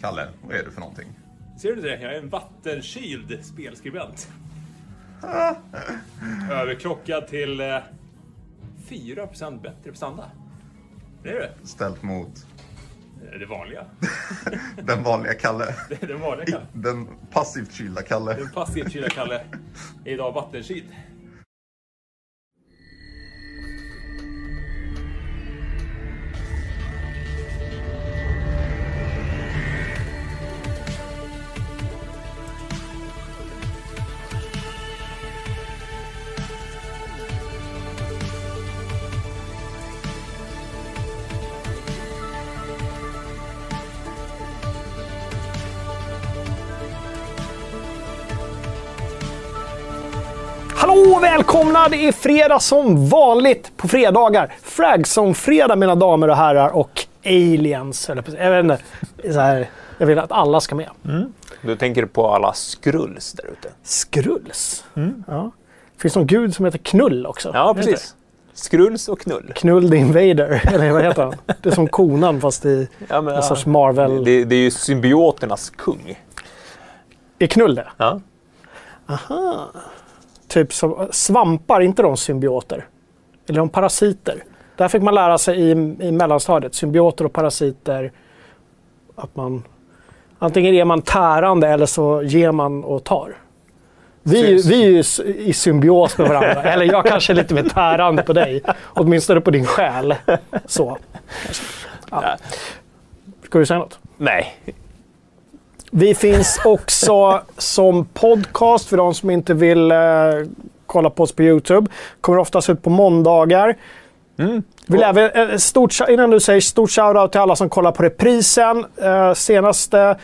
Kalle, vad är du för någonting? Ser du det? Jag är en vattenkyld spelskribent. Överklockad till eh, 4% bättre prestanda. Det är det. Ställt mot Det är det vanliga. den vanliga Kalle. Den vanliga Kalle. Den passivt kylda Kalle. Den passivt kylda Kalle är idag vattenkyld. Välkomna! Det är fredag som vanligt på fredagar. Fragzone-fredag mina damer och herrar och aliens. Eller, jag vet inte. Så här, jag vill att alla ska med. Du tänker på alla skrulls där ute? Skrulls. Ja. Finns det någon gud som heter Knull också? Ja, precis. Skrulls och knull. Knull the Invader, eller vad heter han? Det är som konan fast i Ja, men, en sorts Marvel. Det, det är ju symbioternas kung. Är Knull det? Ja. Typ som svampar, inte de symbioter? Eller de parasiter? Där fick man lära sig i, i mellanstadiet, symbioter och parasiter, att man antingen är man tärande eller så ger man och tar. Vi, vi är ju i symbios med varandra. eller jag kanske är lite mer tärande på dig. Åtminstone på din själ. Så. Ja. Ska du säga något? Nej. Vi finns också som podcast för de som inte vill eh, kolla på oss på YouTube. Kommer oftast ut på måndagar. Vill även, eh, stort, innan du säger stort shoutout till alla som kollar på reprisen. Eh, senaste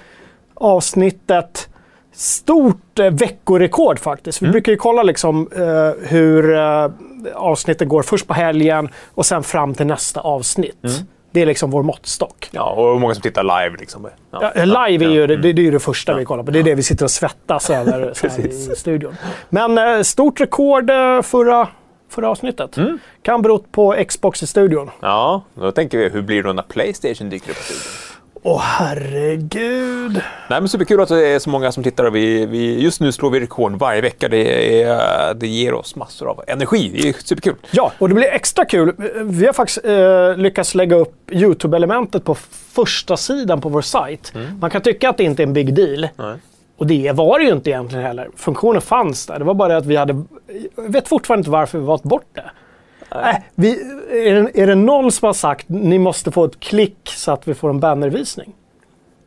avsnittet. Stort eh, veckorekord faktiskt. Vi brukar ju kolla liksom, eh, hur eh, avsnittet går först på helgen och sen fram till nästa avsnitt. Det är liksom vår måttstock. Ja, och hur många som tittar live liksom. Ja, live är ju det, det, är ju det första vi kollar på. Det är det vi sitter och svettas över i studion. Men eh, stort rekord eh, förra, förra avsnittet. Kan berott på Xbox i studion. Ja, då tänker vi, hur blir det när Playstation dyker upp på studion? Åh herregud. Nej, men superkul att det är så många som tittar. Och vi, vi, just nu slår vi rekord varje vecka. Det, är, det ger oss massor av energi. Det är superkul. Ja, och det blir extra kul. Vi har faktiskt eh, lyckats lägga upp YouTube-elementet på första sidan på vår sajt. Man kan tycka att det inte är en big deal. Nej. Och det var det ju inte egentligen heller. Funktionen fanns där. Det var bara det att vi hade... Jag vet fortfarande inte varför vi valt bort det. Nej, vi, är, det, är det någon som har sagt ni måste få ett klick så att vi får en bannervisning?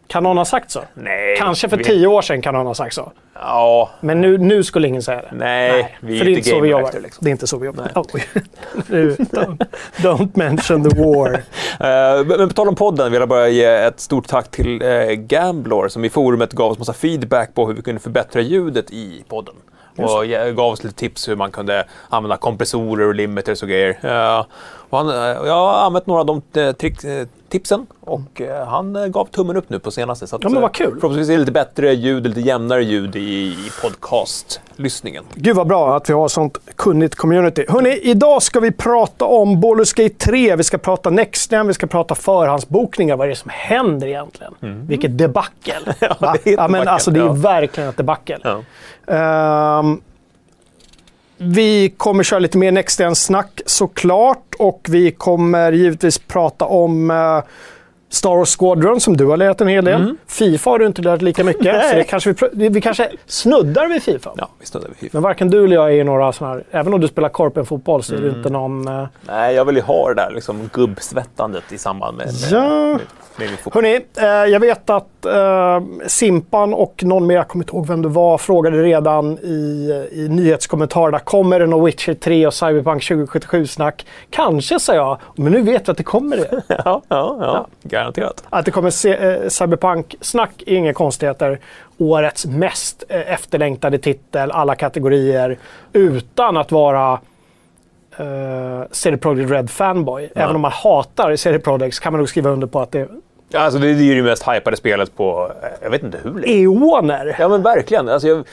Kan någon ha sagt så? Nej. Kanske för vi- tio år sedan kan någon ha sagt så. Ja, Men nu, nu skulle ingen säga det. Nej, vi är för inte inte så vi jobbar. liksom. Det är inte så vi jobbar. Nu, don't, don't mention the war. Eh, Men på tal om podden vill jag bara ge ett stort tack till eh, Gamblor som i forumet gav oss massa feedback på hur vi kunde förbättra ljudet i podden. Och gav oss lite tips hur man kunde använda kompressorer och limiters och grejer. Och han, eh, jag har använt några av de eh, trick, eh, tipsen och han gav tummen upp nu på senaste. Så att, Ja, men vad kul. Förhoppningsvis är det lite bättre ljud, lite jämnare ljud i, i podcastlyssningen. Gud vad bra att vi har sånt kunnigt community. Hörrni, idag ska vi prata om Baldur's Gate 3, vi ska prata Next Gen, vi ska prata förhandsbokningar. Vad är det som händer egentligen? Vilket debacle. Mm. det är ja, men alltså, det är ja. verkligen ett debacle. Ja. Ehm, vi kommer köra lite mer Next Gen-snack såklart och vi kommer givetvis prata om eh, Star Wars Squadron som du har lärt en hel del. Fifa har du inte lärt lika mycket. så det Nej. kanske vi, vi kanske snuddar vid Fifa. Ja, vi snuddar vid FIFA. Men varken du eller jag är några sådana här, även om du spelar korpenfotboll så är du inte någon... eh, Nej, jag vill ju ha det där liksom, gubbsvettandet i samband med, med, Ja. med, med min fotboll. Hörni, eh, jag vet att eh, Simpan och någon mer, jag kommer inte ihåg vem det var, frågade redan i, i nyhetskommentarerna. Kommer det någon Witcher 3 och Cyberpunk 2077-snack? Kanske, sa jag. Men nu vet vi att det kommer det. Ja, ja, ja, garanterat. Att det kommer se, eh, Cyberpunk-snack är inga konstigheter. Årets mest eh, efterlängtade titel, alla kategorier, utan att vara eh, CD Projekt Red fanboy. Även om man hatar CD Projekt kan man nog skriva under på att det Ja, Alltså, det är ju det mest hypade spelet på, eh, jag vet inte hur länge. eoner. Ja, men verkligen. Alltså, jag,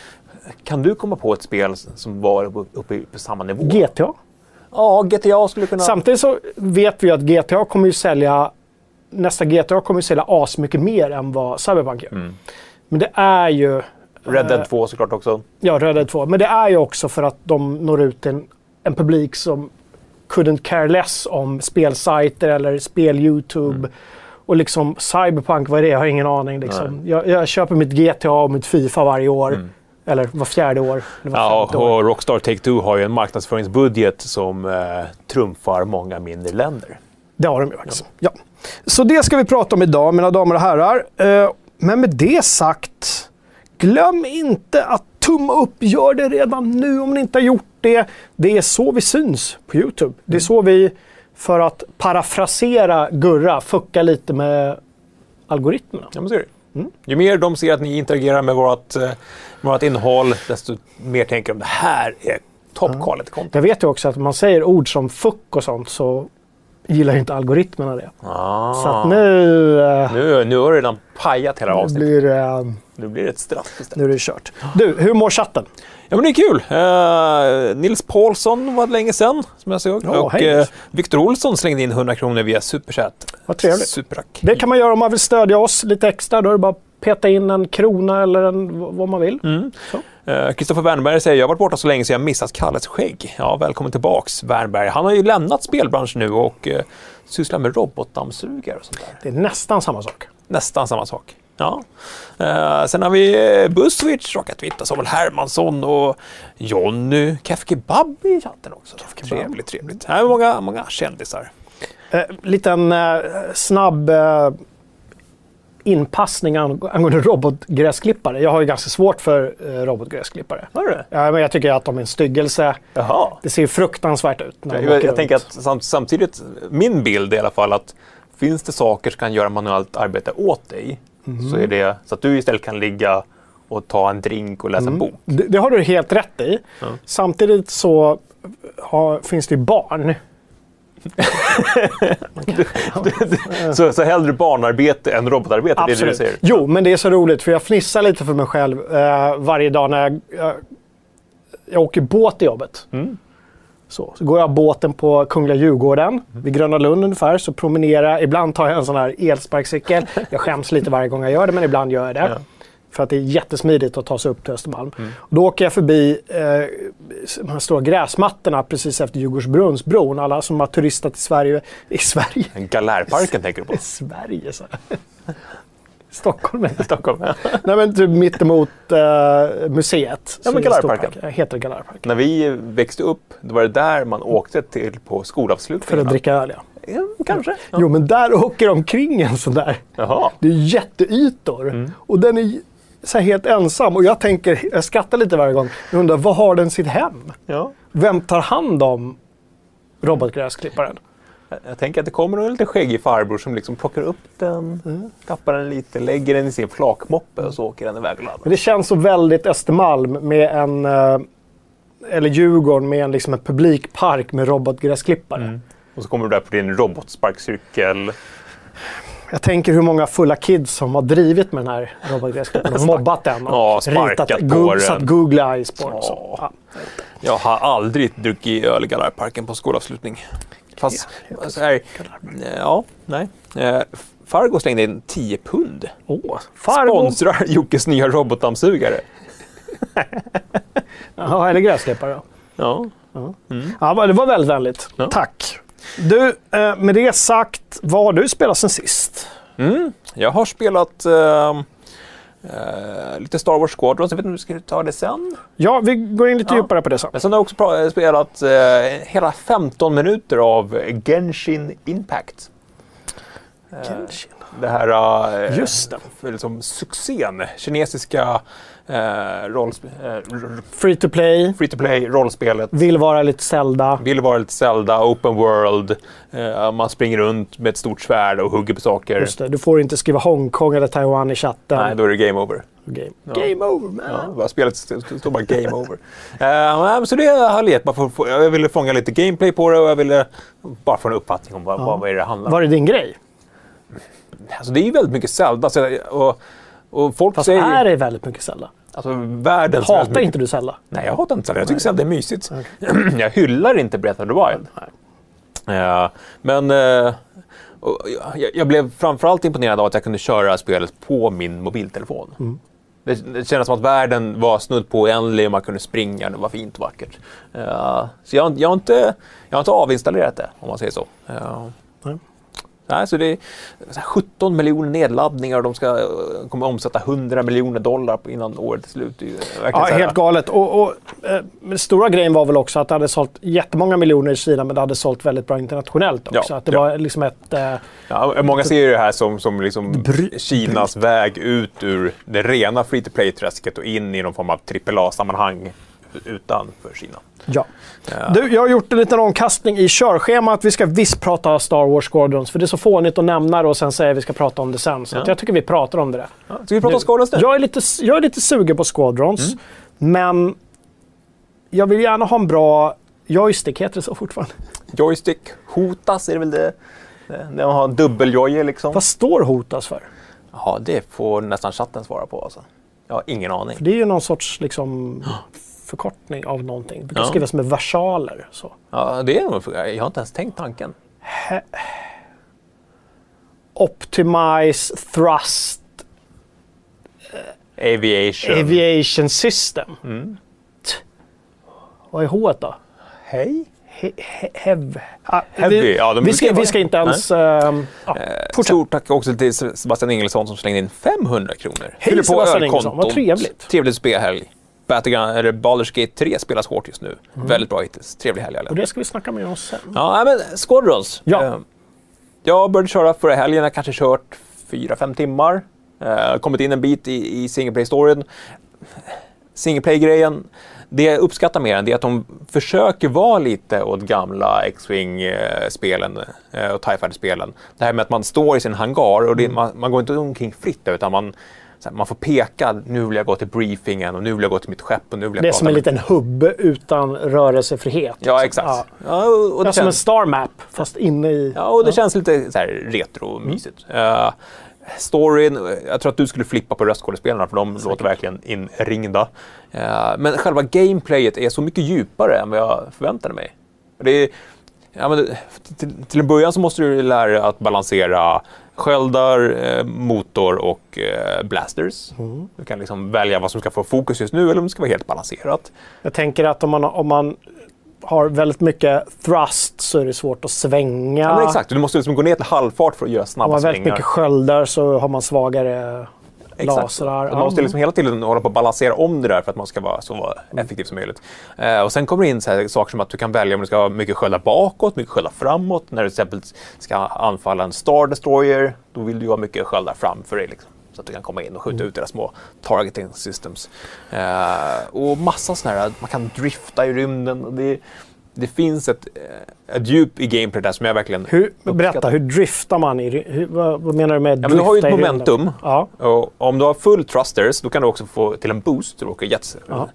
kan du komma på ett spel som var uppe, på samma nivå? GTA. Ja, GTA skulle kunna... Samtidigt så vet vi att GTA kommer ju sälja nästa GTA kommer ju sälja asmycket mer än vad Cyberpunk gör. Men det är ju... Red Dead 2 såklart också. Ja, Red Dead 2. Men det är ju också för att de når ut till en, en publik som couldn't care less om spelsajter eller spel-YouTube. Och liksom Cyberpunk, vad är det? Jag har ingen aning. Liksom. Jag, jag köper mitt GTA och mitt Fifa varje år. Eller var fjärde år. Eller var Ja, femte år. och Rockstar Take-Two har ju en marknadsföringsbudget som eh, trumfar många mindre länder. Det har de ju faktiskt. Ja. Så det ska vi prata om idag, mina damer och herrar. Eh, Men med det sagt, glöm inte att tumma upp. Gör det redan nu om ni inte har gjort det. Det är så vi syns på YouTube. Det är så vi, för att parafrasera Gurra, fuckar lite med algoritmerna. Ja, men så är det. Ju mer de ser att ni interagerar med vårt, eh, med vårt innehåll, desto mer tänker de det här är top quality content. Jag vet ju också att om man säger ord som fuck och sånt så gillar inte algoritmerna det. Ah. Så att nu, eh, Nu, nu har du redan pajat hela avsnittet. blir, eh, Nu blir det ett straff istället. nu är det kört. Du, hur mår chatten? Ja, men det är kul. Eh, Nils Paulsson var det länge sedan, som jag såg. Ja, och eh, Viktor Olsson slängde in 100 kronor via Superchat. Vad trevligt. Supertack. Det kan man göra om man vill stödja oss lite extra. Då är det bara att peta in en krona eller en, vad man vill. Eh, Kristoffer Wernberg säger jag har varit borta så länge så jag missat Kalles skägg. Ja, välkommen tillbaks Wernberg. Han har ju lämnat spelbranschen nu och eh, sysslar med robotdammsugare och sånt där. Det är nästan samma sak. Nästan samma sak. Ja. Eh, sen har vi eh, Buswitch, Rocket Vitta, Samuel Hermansson och Jonny Kefkebab i chatten också. Trevligt, trevligt. Här är många, många kändisar. Eh, liten eh, snabb eh, inpassning ang- angående robotgräsklippare. Jag har ju ganska svårt för eh, robotgräsklippare. Har du det? Ja, men jag tycker att de är en styggelse. Jaha. Det ser fruktansvärt ut. När de Jag, jag, tänker att sam, samtidigt, min bild är i alla fall att finns det saker som kan göra manuellt arbete åt dig så är det så att du istället kan ligga och ta en drink och läsa en bok. Det, det har du helt rätt i. Samtidigt så har, finns det ju barn. Så, så hellre barnarbete än robotarbete, det är det du Absolut. säger? Jo, men det är så roligt för jag fnissar lite för mig själv eh, varje dag när jag, jag, jag åker båt till jobbet. Mm. Så, så går jag båten på Kungliga Djurgården vid Gröna Lund ungefär. Så promenerar jag. Ibland tar jag en sån här elsparkcykel. Jag skäms lite varje gång jag gör det, men ibland gör jag det. Ja. För att det är jättesmidigt att ta sig upp till Östermalm. Mm. Och då åker jag förbi eh, de här stora gräsmattorna precis efter Djurgårdsbrunnsbron. Alla som har turistat i Sverige. I Sverige? Galärparken tänker du på? I Sverige, så. Stockholm Stockholm. Nej men typ mittemot uh, museet. Ja, men park. Heter det Galärparken. När vi växte upp, då var det där man åkte till på skolavslutningarna. För att dricka öl ja. Ja, kanske. Ja. Jo men där åker de omkring en sån där. Jaha. Det är jätteytor. Mm. Och den är så helt ensam. Och jag tänker, jag skrattar lite varje gång. Jag undrar, var har den sitt hem? Ja. Vem tar hand om robotgräsklipparen? Jag- tänker att det kommer en lite skäggig farbror som liksom plockar upp den, Mm. tappar den lite, lägger den i sin flakmoppe och så åker den iväg och laddar. Men det känns så väldigt Östermalm med en... eh, eller Djurgården med en, liksom en publikpark med robotgräsklippare. Mm. Och så kommer du där på din robotsparkcykel. Jag tänker hur många fulla kids som har drivit med den här robotgräsklipparen och mobbat den. Och Ja, sparkat på den. Satt Google Eyes på den. Ja. Ja. Jag har aldrig druckit öl i Galärparken på skolavslutning. Fast, så här, ja, nej. Eh, Fargo slängde in 10 pund. Åh, Fargo. Sponsrar Jockes nya robotdammsugare. Jaha, eller gräsklippare. Ja. Ja, men det var väldigt vänligt. Ja. Tack. Du, eh, med det sagt, vad har du spelat sen sist? Mm. Jag har spelat ehm, eh, lite Star Wars Squadrons. Jag vet inte om du ska ta det sen? Ja, vi går in lite Ja. djupare på det sen. Men sen har jag också spelat eh, hela 15 minuter av Genshin Impact. Genshin. Det här eh, Just det. liksom succén, kinesiska eh, eh, Free to play, free to play rollspelet. vill vara lite Zelda. Vill vara lite Zelda, open world. Eh, man springer runt med ett stort svärd och hugger på saker. Just det, du får inte skriva Hongkong eller Taiwan i chatten. Nej, då är det game over. Game. Ja. Game over man. Ja, spelet st- st- står bara game over. Men så det har jag Jag ville fånga lite gameplay på det och jag ville bara få en uppfattning om vad, vad, vad är det handlar om. Var det din grej? Alltså, det är ju väldigt mycket Zelda. Så, och, och folk Fast säger... är det väldigt mycket Zelda? Alltså, världens Hatar mycket- inte du Zelda? Nej, jag hatar inte Zelda. Jag tycker Zelda är mysigt. jag hyllar inte Breath of the Wild. Eh, men... eh, Och jag, jag blev framförallt imponerad av att jag kunde köra spelet på min mobiltelefon. Mm. Det, det kändes som att världen var snudd på oändlig och man kunde springa. Det var fint och vackert. Eh, så jag, jag, har inte, jag har inte avinstallerat det, om man säger så. Nej. Så det är så här 17 miljoner nedladdningar och de ska, eh, kommer omsätta 100 miljoner dollar innan året är slut. Är Ja, helt galet. Och, och, eh, stora grejen var väl också att det hade sålt jättemånga miljoner i Kina men det hade sålt väldigt bra internationellt också. Ja, att det ja. var liksom ett... Eh, Ja, många ser ju det här som, som liksom Kinas väg ut ur det rena free to play-träsket och in i någon form av AAA-sammanhang utanför Kina. Ja. Ja. Du, jag har gjort en liten omkastning i körschemat. Vi ska visst prata Star Wars Squadrons för det är så fånigt att nämna det och sen säga att vi ska prata om det sen. Så Ja. jag tycker vi pratar om det. där. Ska vi prata om Squadrons nu? Jag är lite, jag är lite sugen på Squadrons, men jag vill gärna ha en bra joystick, heter det så fortfarande? Joystick hotas, är det väl det? När man har en dubbeljoje liksom. Vad står Hotas för? Ja, det får nästan chatten svara på alltså. Jag har ingen aning. För det är ju någon sorts liksom, förkortning av någonting. Det brukar Ja. skrivas med versaler. Så. Ja, det är nog, jag har inte ens tänkt tanken. Optimize Thrust Aviation. Aviation System. Mm. Vad är H då? Hej. He, he, hev. Ah, Heavy, vi, ja, vi, ska, vi ska inte ens... ehm, ja, Eh. Stort tack också till Sebastian Ingelsson som slängde in 500 kronor. Hej, Fyller på Sebastian. Ingelsson, vad trevligt. Trevligt spelhelg. Battleground, eller Baldur's Gate 3 spelas hårt just nu. Väldigt bra hittills. Trevlig helg alla. Och det ska vi snacka mer om sen. Ja, men Squadrons. Ja. Eh, jag började köra förra helgen. Jag kanske kört 4-5 timmar. Eh, kommit in en bit i, i single play-storyn. Single play-grejen, det jag uppskattar mer än det är att de försöker vara lite åt gamla X-Wing-spelen eh, och TIE Fighter-spelen. Det här med att man står i sin hangar och det, man, man går inte omkring fritt utan man, här, man får peka. Nu vill jag gå till briefingen och nu vill jag gå till mitt skepp och nu vill jag Det är som en liten hubb utan rörelsefrihet. Ja, exakt. Ja. Ja, och, och Det är som en känns- Star Map, fast inne i... Ja, och det känns lite så här retro-mysigt. Eh, storyn, eh, jag tror att du skulle flippa på röstskådespelarna för de låter verkligen inringda. Eh, men själva gameplayet är så mycket djupare än vad jag förväntade mig. Det är, ja, men, till, till en början så måste du lära dig att balansera sköldar, eh, motor och eh, blasters. Du kan liksom välja vad som ska få fokus just nu eller om det ska vara helt balanserat. Jag tänker att om man, om man har väldigt mycket thrust så är det svårt att svänga. Ja, exakt, du måste liksom gå ner till halvfart för att göra Om snabba man har väldigt svängar. mycket sköldar så har man svagare lasrar. Du måste liksom hela tiden hålla på att balansera om det där för att man ska vara så Mm. effektiv som möjligt. Eh, och sen kommer det in så här saker som att du kan välja om du ska ha mycket sköldar bakåt, mycket sköldar framåt. När du till exempel ska anfalla en Star Destroyer, då vill du ha mycket sköldar framför dig. Liksom, så att du kan komma in och skjuta Mm. ut deras små targeting systems. Eh, och massa sådana här, man kan drifta i rymden. Och det, det finns ett, eh, ett djup i gameplay där som jag verkligen Hur, berätta, hur driftar man? I, hur, vad, menar du med Ja, men du har ju ett drifta momentum. Ja. Och om du har full thrusters, då kan du också få till en boost. Du åker jets. Ja.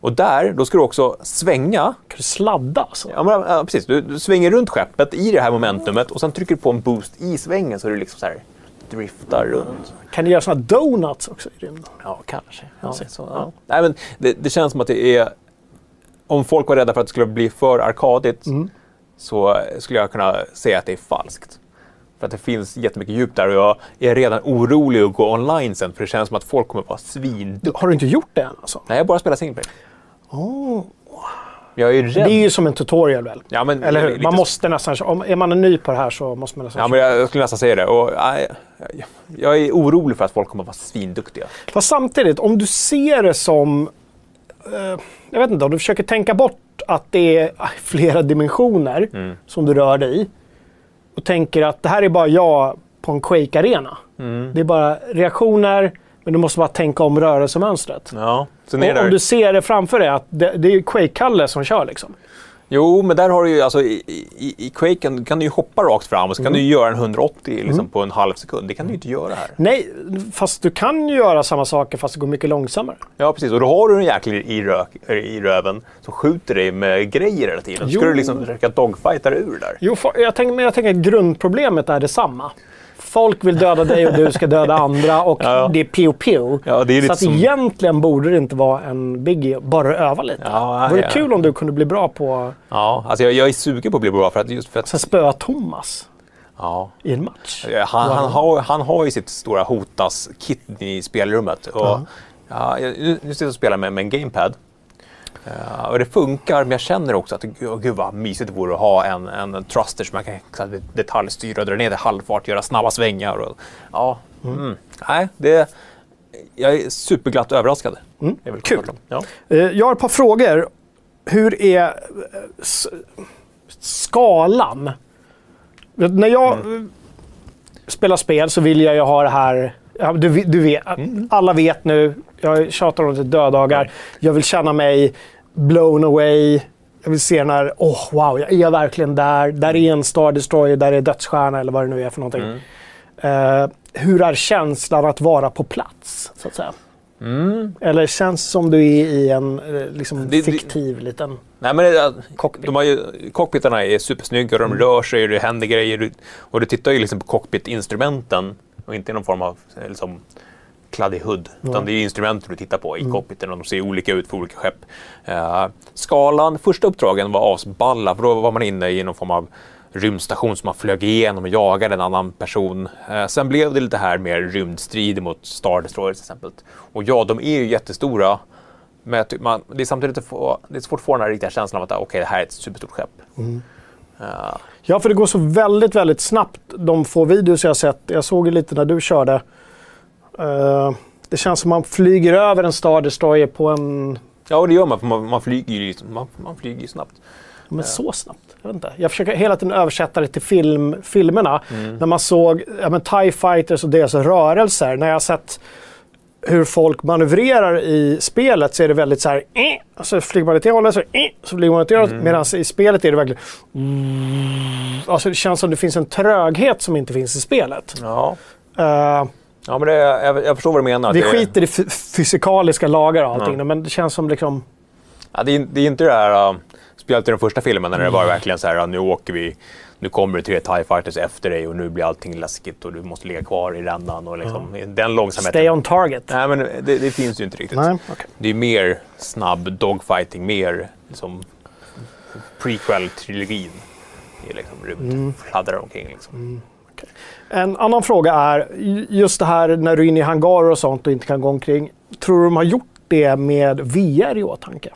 Och där, då ska du också svänga. Kan du sladda alltså? Ja, men, ja, precis. Du, du svänger runt skeppet i det här momentumet och sen trycker du på en boost i svängen så du liksom så här driftar runt. Kan du göra såna donuts också i rymden? Ja, kanske. Ja. Så. Nej, men det, det känns som att det är... Om folk var rädda för att det skulle bli för arkadigt Mm. så skulle jag kunna säga att det är falskt. För att det finns jättemycket djup där och jag är redan orolig att gå online sen för det känns som att folk kommer vara svinduktiga. Har du inte gjort det än alltså? Nej, jag bara spelar single player. Oh. Jag är rädd. Det är ju som en tutorial väl? ja, men, Eller hur? Man måste nästan... Om, är man ny på det här så måste man nästan... Ja, men jag skulle nästan säga det. Och, jag- jag är orolig för att folk kommer vara svinduktiga. Fast samtidigt, om du ser det som... Eh, jag vet inte, om du försöker tänka bort att det är flera dimensioner Mm. som du rör dig i. Och tänker att det här är bara jag på en Quake-arena. Mm. Det är bara reaktioner, men du måste bara tänka om rörelsemönstret. Ja. Om du ser det framför dig, att det, det är Quake-Kalle som kör liksom. Jo, men där har du ju, alltså, i, i, i Quaken kan du ju hoppa rakt fram och så kan Mm. du göra en 180 liksom, på en halv sekund. Det kan du ju inte göra här. Nej, fast du kan ju göra samma saker fast det går mycket långsammare. Ja, precis. Och då har du en jäkel i, rök, i röven som skjuter dig med grejer hela tiden. Så ska Jo. du liksom försöka dogfighta ur där. Jo, fa- jag tänker, men jag tänker att grundproblemet är detsamma. Folk vill döda dig och du ska döda andra och Ja. det är pio-pio. Ja, det är Så att som- egentligen borde det inte vara en biggie, bara öva lite. Ja, det vore ja. kul om du kunde bli bra på Ja, alltså jag, jag är sugen på att bli bra för att just för att... att spöa Thomas. Ja. i en match. Han, Wow. han, har, han har ju sitt stora Hotas-kit i spelrummet. Och, Ja. ja, nu sitter jag och spelar med, med en gamepad. Ja, och det funkar, men jag känner också att gud, gud vad mysigt det vore att ha en, en thruster som man kan så detaljstyra, dra ner till halvfart, göra snabba svängar. Och, ja, mm. Nej, det, jag är superglatt överraskad. Det är väl Mm. Kul. Ja. Eh, Jag har ett par frågor. Hur är eh, skalan? När jag Mm. spelar spel så vill jag ju ha det här... Du, du vet, Mm. Alla vet nu, jag tjatar om det till döddagar. Jag vill känna mig blown away. Jag vill se när, åh wow, jag är verkligen där. Där är en Star Destroyer, där är dödsstjärna eller vad det nu är för någonting. Mm. Eh, hur är känslan att vara på plats, så att säga? Eller känns det som du är i en eh, liksom, Mm. Det- det- fiktiv liten... Nej, men det, Cockpit. de har ju, cockpitarna är supersnygga, de rör sig, och det händer grejer. Och du tittar ju liksom på cockpit-instrumenten och inte i någon form av eh, liksom, kladdig hood. Utan det är instrumenten du tittar på i cockpiten och de ser olika ut för olika skepp. Eh, skalan, första uppdragen var asballa för då var man inne i någon form av rymdstation som man flög igenom och jagade en annan person. Eh, sen blev det lite här mer rymdstrid mot Star Destroyer till exempel. Och ja, de är ju jättestora. Men man, det är samtidigt få, det är svårt att få den här riktiga känslan av att okej, det här är ett superstort skepp. Eh, Ja, för det går så väldigt, väldigt snabbt. De få videos jag har sett, jag såg ju lite när du körde. Eh, det känns som man flyger över en Star Destroyer på en... ja, det gör man, för man, man flyger ju man, man flyger snabbt. Men så snabbt? Jag, vet inte. jag försöker hela tiden översätta det till film, filmerna. Mm. När man såg ja, men TIE Fighters och deras rörelser. När jag har sett hur folk manövrerar i spelet så är det väldigt så här... Eh, så flyger man åt det hållet, så, eh, så flyger man åt det hållet. Mm. Medan i spelet är det verkligen... Alltså det känns som det finns en tröghet som inte finns i spelet. Ja, Eh, ja men det, jag, jag förstår vad du menar. vi det, skiter i fysikaliska lagar och allting, Ja. men det känns som liksom... Ja, det, är, det är inte det här, uh, speciellt i den första filmen när det Mm. var verkligen så här, "Ja, nu åker vi, nu kommer det tre TIE fighters efter dig och nu blir allting läskigt och du måste ligga kvar i rännan och liksom, den långsamheten. Stay on target. Nej, men det, det finns ju inte riktigt. Nej, okej. Det är mer snabb dogfighting, mer liksom prequel-trilogin. Det är liksom rymd, Mm. fladdrar omkring liksom. En annan fråga är, just det här när du är inne i hangarer och sånt och inte kan gå omkring. Tror du de har gjort det med VR i åtanke?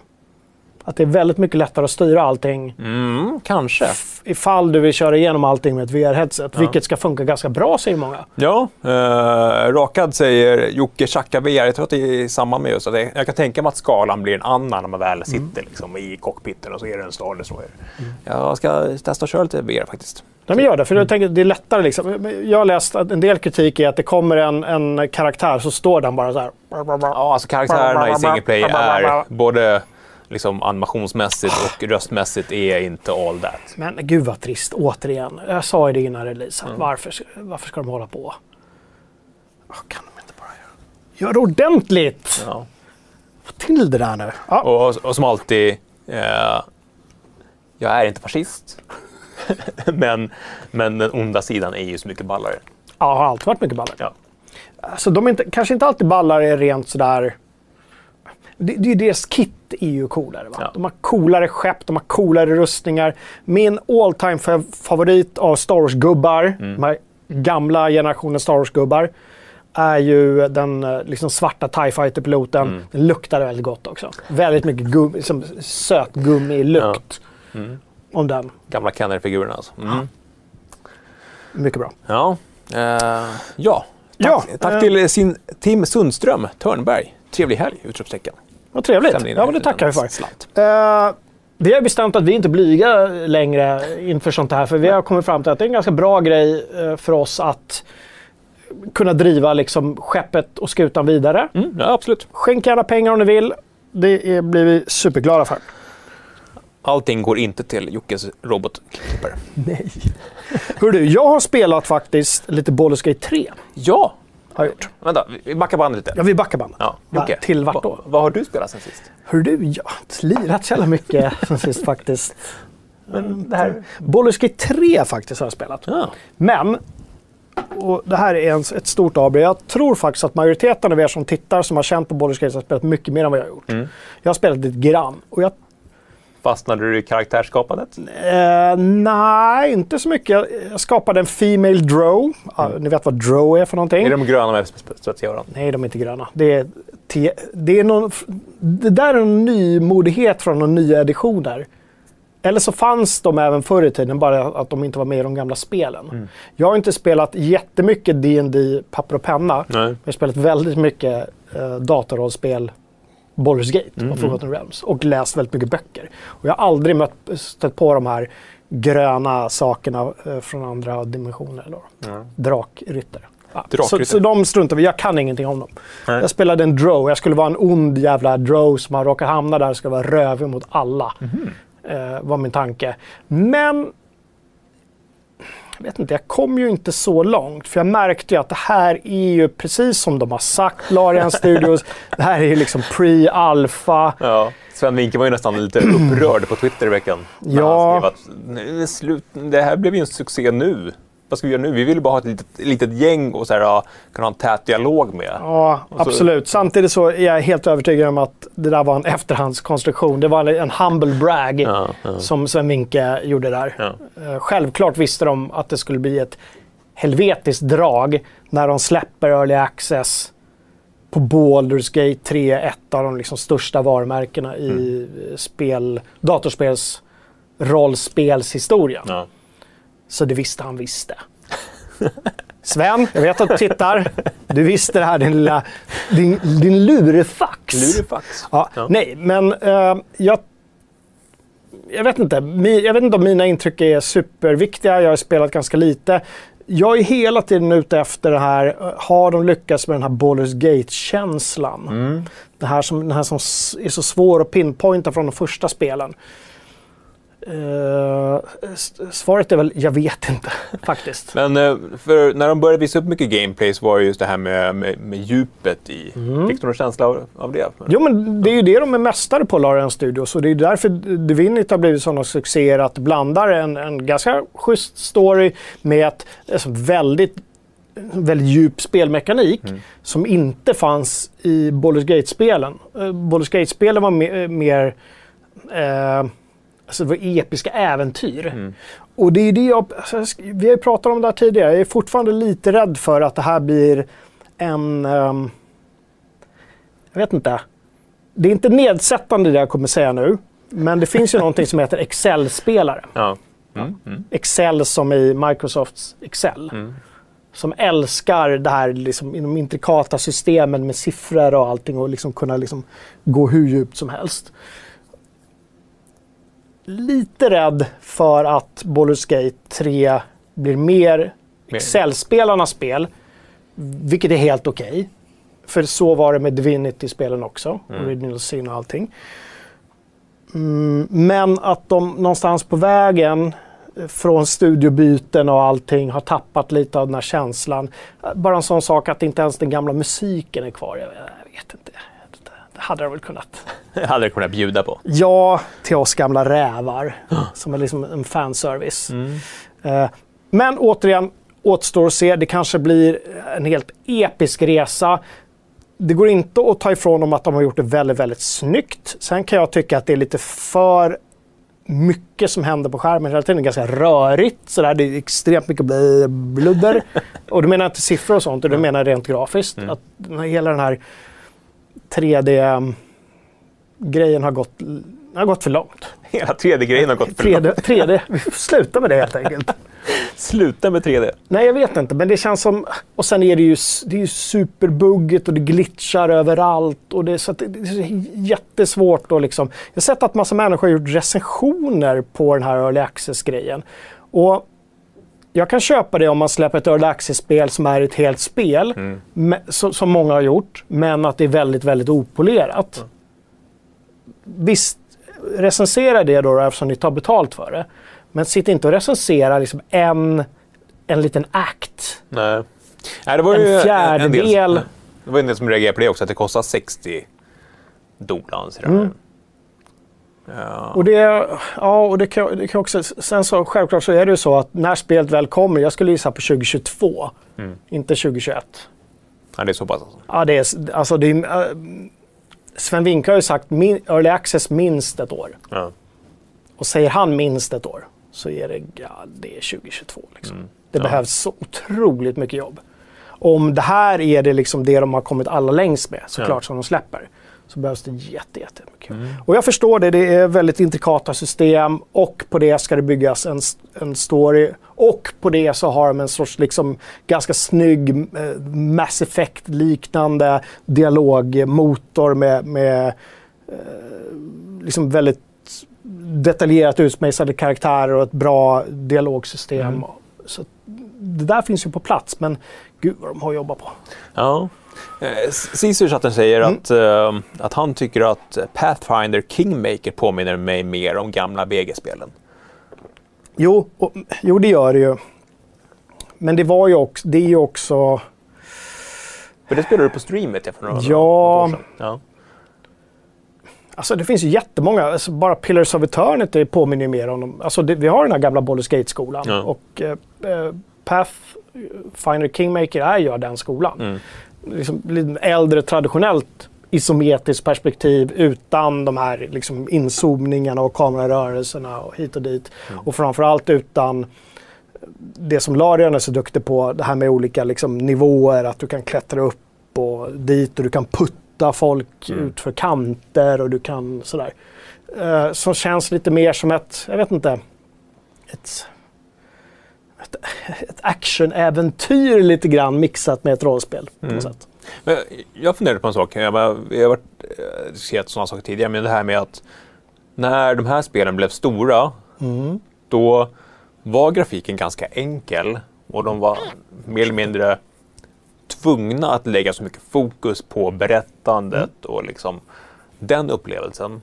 Att det är väldigt mycket lättare att styra allting Mm, kanske. ifall du vill köra igenom allting med ett VR-headset. Vilket ska funka ganska bra, säger många. Ja, eh, Rakad säger Jocke tjackar VR. Jag tror att det är i samband med just att det, jag kan tänka mig att skalan blir en annan när man väl sitter liksom, i cockpiten och så är det en Star Destroyer. Jag ska testa att köra lite VR faktiskt. Nej, men gör det, för jag tänker att det är lättare. Liksom. Jag har läst att en del kritik är att det kommer en, en karaktär så står den bara så här. Ja, alltså karaktärerna i single play är både liksom, animationsmässigt och röstmässigt är inte all that. Men gud vad trist, återigen. Jag sa ju det innan release. Varför, varför ska de hålla på? Åh, kan de inte bara göra Gör det ordentligt! Ja. Få till det där nu. Ja. Och, och som alltid, eh, jag är inte fascist. men, men den onda sidan är ju så mycket ballare. Ja, har alltid varit mycket ballar. Ja. Alltså, de är inte, kanske inte alltid ballar är rent sådär... Det, det är deras kit är ju coolare. Va? Ja. De har coolare skepp, de har coolare rustningar. Min all time fa- favorit av Star Wars-gubbar, de här gamla generationen Star Wars-gubbar, är ju den eh, liksom svarta TIE Fighter-piloten. Den luktar väldigt gott också. Väldigt mycket gum, liksom, sötgummi-lukt om den. Gamla Kenner-figurerna alltså. Mm. Mycket bra. Ja. Eh, ja. Ja, Tack, tack eh, till sin Tim Sundström, Törnberg. Trevlig helg! Utropstecken. Vad trevligt. Ja, en men det tackar vi för. Eh, vi har bestämt att vi inte blyga längre inför sånt här. För vi har kommit fram till att det är en ganska bra grej eh, för oss att kunna driva liksom, skeppet och skutan vidare. Mm, ja, absolut. Skänk gärna pengar om ni vill. Det är, blir vi superglada för. Allting går inte till Jockes robotklippare. Nej. Hör du, jag har spelat faktiskt lite Baldur's Gate 3. Ja! Har gjort. Vänta, vi backar bandet lite. Ja, vi backar bandet. Ja, Jocke, till vart då? va- Vad har du spelat sen sist? Hör du, jag har inte lirat så jävla mycket sen sist faktiskt. Men det här... Gate 3 faktiskt har jag spelat. Ja. Men, och det här är en, ett stort AB, jag tror faktiskt att majoriteten av er som tittar som har känt på Gate har spelat mycket mer än vad jag har gjort. Jag har spelat lite grann. Och jag Fastnade du i karaktärsskapandet? Eh, nej, inte så mycket. Jag skapade en Female Drow. Ja, Ni vet vad Drow är för någonting? Är de gröna med spetsig öron? Nej, de är inte gröna. Det är, te- det är någon, det där är en nymodighet från de nya editioner. Eller så fanns de även förr i tiden, bara att de inte var med i de gamla spelen. Jag har inte spelat jättemycket D&D papper och penna. Nej. Jag har spelat väldigt mycket eh, datorrollspel, Baldur's Gate och Forgotten Realms. Och läst väldigt mycket böcker. Och jag har aldrig mött, stött på de här gröna sakerna eh, från andra dimensioner. Då. Drakryttare. Ja, så, så de struntar vi Jag kan ingenting om dem. Nej. Jag spelade en drow. Jag skulle vara en ond jävla drow som har råkat hamna där och ska vara rövig mot alla. Eh, var min tanke. Men jag vet inte, jag kom ju inte så långt. För jag märkte ju att det här är ju precis som de har sagt, Larian Studios. det här är ju liksom pre-alpha. Ja. Sven Winke var ju nästan lite upprörd på Twitter i veckan. När Ja. Han skrev att "Nej, det, är slut. det här blev ju en succé nu. Vad ska vi göra nu? Vi vill bara ha ett litet, litet gäng och så här, ja, kunna ha en tät dialog med. Ja, så- absolut. Samtidigt så är jag helt övertygad om att det där var en efterhandskonstruktion. Det var en humble brag Ja, ja. som Sven Winke gjorde där. Eh, Självklart visste de att det skulle bli ett helvetiskt drag när de släpper Early Access på Baldur's Gate 3, ett av de liksom största varumärkena i Mm. spel, datorspels rollspelshistorien. Ja. Så det visste han visste. Sven, jag vet att du tittar. Du visste det här, din lilla... Din, din lurefax. Lurifax. Ja, Ja. Nej, men eh, jag... Jag vet, inte, jag vet inte om mina intryck är superviktiga. Jag har spelat ganska lite. Jag är hela tiden ute efter det här. eh, Har de lyckats med den här Baldur's Gate-känslan? Mm. Det här som, den här som är så svår att pinpointa från de första spelen. S- svaret är väl, jag vet inte faktiskt. Men eh, för när de började visa upp mycket gameplay så var det just det här med, med, med djupet i. Fick du någon känsla av, av det? Jo, men det är ju det de är mästare på, Larian Studios. Och det är därför Divinity har blivit sådana succéer att blandar en, en ganska schysst story med ett alltså, väldigt, väldigt djup spelmekanik som inte fanns i Baldur's Gate-spelen. Uh, Baldur's Gate-spelen var me- mer eh, Alltså det var episka äventyr. Och det är det jag, alltså, vi har ju pratat om det här tidigare. Jag är fortfarande lite rädd för att det här blir en... ehm, jag vet inte. Det är inte nedsättande det jag kommer säga nu. Men det finns ju någonting som heter Excel-spelare. Ja. Mm. Mm. Excel som i Microsofts Excel. Mm. Som älskar det här liksom, inom intrikata systemen med siffror och allting och liksom kunna liksom gå hur djupt som helst. Lite rädd för att Baldur's Gate 3 blir mer Excel-spelarnas spel. Vilket är helt okej. För så var det med Divinity-spelen också. Original Sin och allting. Mm, men att de någonstans på vägen eh, från studiobyten och allting har tappat lite av den här känslan. Eh, Bara en sån sak att inte ens den gamla musiken är kvar. Jag vet inte. Det, det hade de väl kunnat. Hade jag kunnat bjuda på. Ja, till oss gamla rävar. som är liksom en fanservice. Eh, men återigen, återstår att se. Det kanske blir en helt episk resa. Det går inte att ta ifrån dem att de har gjort det väldigt, väldigt snyggt. Sen kan jag tycka att det är lite för mycket som händer på skärmen hela tiden. Ganska rörigt. Sådär. Det är extremt mycket bl- bludder. och då menar jag inte siffror och sånt, utan det menar rent grafiskt. Att den här- hela den här 3D-grejen har gått, har gått för långt. Hela 3D-grejen har gått för långt. 3D, 3D. Vi får sluta med det helt enkelt. Sluta med 3D. Nej, jag vet inte, men det känns som... Och sen är det ju, det är ju superbuggigt och det glitchar överallt. Och det, är så det, det är jättesvårt att liksom... Jag har sett att massa människor har gjort recensioner på den här Early Access-grejen. Och jag kan köpa det om man släpper ett Early Access-spel som är ett helt spel, me- som, som många har gjort, men att det är väldigt, väldigt opolerat. Visst, recensera det då eftersom ni tar betalt för det. Men sitt inte och recensera liksom en, en liten akt. Nej. Nej, det var En ju fjärdedel. del, det var en del som reagerade på det också, att det kostar 60 dollar. Mm. Ja. Och det, ja, och det kan, det kan också, sen så självklart så är det ju så att när spelet väl kommer, jag skulle gissa på 2022, Mm. inte 2021. ja, det är så pass. Alltså. Ja, det är, alltså det är, äh, Sven Winke har ju sagt min, Early Access minst ett år. Ja. Och säger han minst ett år så är det, ja, det är 2022. Liksom. Det Ja. behövs så otroligt mycket jobb. Om det här är det, liksom det de har kommit alla längst med, såklart, Ja. som de släpper, så behövs det jätte, jättemycket. Och jag förstår det, det är väldigt intrikata system och på det ska det byggas en, en story. Och på det så har de en sorts liksom ganska snygg eh, Mass Effect-liknande dialogmotor med, med eh, liksom väldigt detaljerat utmejslade karaktärer och ett bra dialogsystem. Så det där finns ju på plats, men gud vad de har jobbat på. Ja. Eh, Caesar chatten säger Mm. att, eh, att han tycker att Pathfinder Kingmaker påminner mig mer om gamla BG-spelen. Jo, och, jo, det gör det ju. Men det var ju också, det är ju också... För det spelade du på streamet ja, för några Ja. år sedan. ja. Alltså det finns ju jättemånga. Alltså, bara Pillars of Eternity påminner ju mer om dem. Alltså det, vi har den här gamla Baldur's Gate-skolan. Ja. Och eh, eh, Pathfinder Kingmaker är ju den skolan. Mm. Liksom, äldre traditionellt isometriskt perspektiv utan de här liksom, inzoomningarna och kamerarörelserna och hit och dit. Och framförallt utan det som Larian är så duktig på, det här med olika liksom, nivåer, att du kan klättra upp och dit och du kan putta folk ut för kanter och du kan sådär. Uh, som känns lite mer som ett, jag vet inte, ett, ett, ett actionäventyr lite grann mixat med ett rollspel på något sätt. Men jag funderade på en sak. Jag, bara, jag har varit, eh, diskuterat sådana saker tidigare, men det här med att när de här spelen blev stora, då var grafiken ganska enkel och de var mer eller mindre tvungna att lägga så mycket fokus på berättandet och liksom den upplevelsen.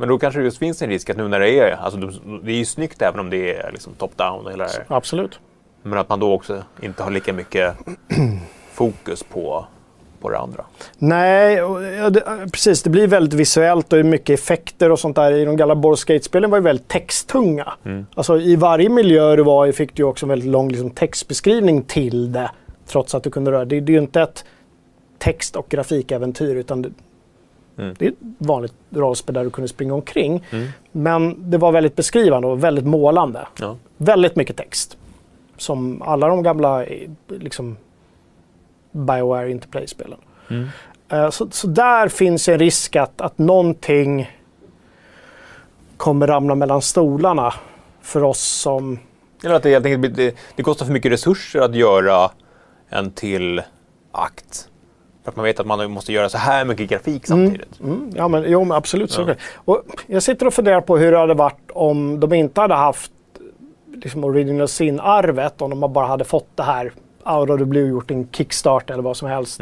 Men då kanske det just finns en risk att nu när det är, alltså de- det är ju snyggt även om det är liksom top-down här. Absolut. Men att man då också inte har lika mycket fokus på, på det andra. Nej, och, det, precis. Det blir väldigt visuellt och mycket effekter och sånt där. I de gamla Baldur's Gate-spelen var ju väldigt texttunga. Alltså, I varje miljö du var i fick du också en väldigt lång liksom, textbeskrivning till det. Trots att du kunde röra Det, det är ju inte ett text och grafikäventyr utan det, det är ett vanligt rollspel där du kunde springa omkring. Men det var väldigt beskrivande och väldigt målande. Ja. Väldigt mycket text. Som alla de gamla eh, liksom, Bioware Interplay-spelen. Eh, Så, så där finns en risk att, att någonting kommer ramla mellan stolarna för oss som... Eller att det helt enkelt det, det kostar för mycket resurser att göra en till akt. För att man vet att man måste göra så här mycket grafik samtidigt. Mm, ja, men, jo, men absolut. Så Ja. och jag sitter och funderar på hur det hade varit om de inte hade haft liksom, Original Sin-arvet. Om de bara hade fått det här out of the blue, gjort en kickstart eller vad som helst.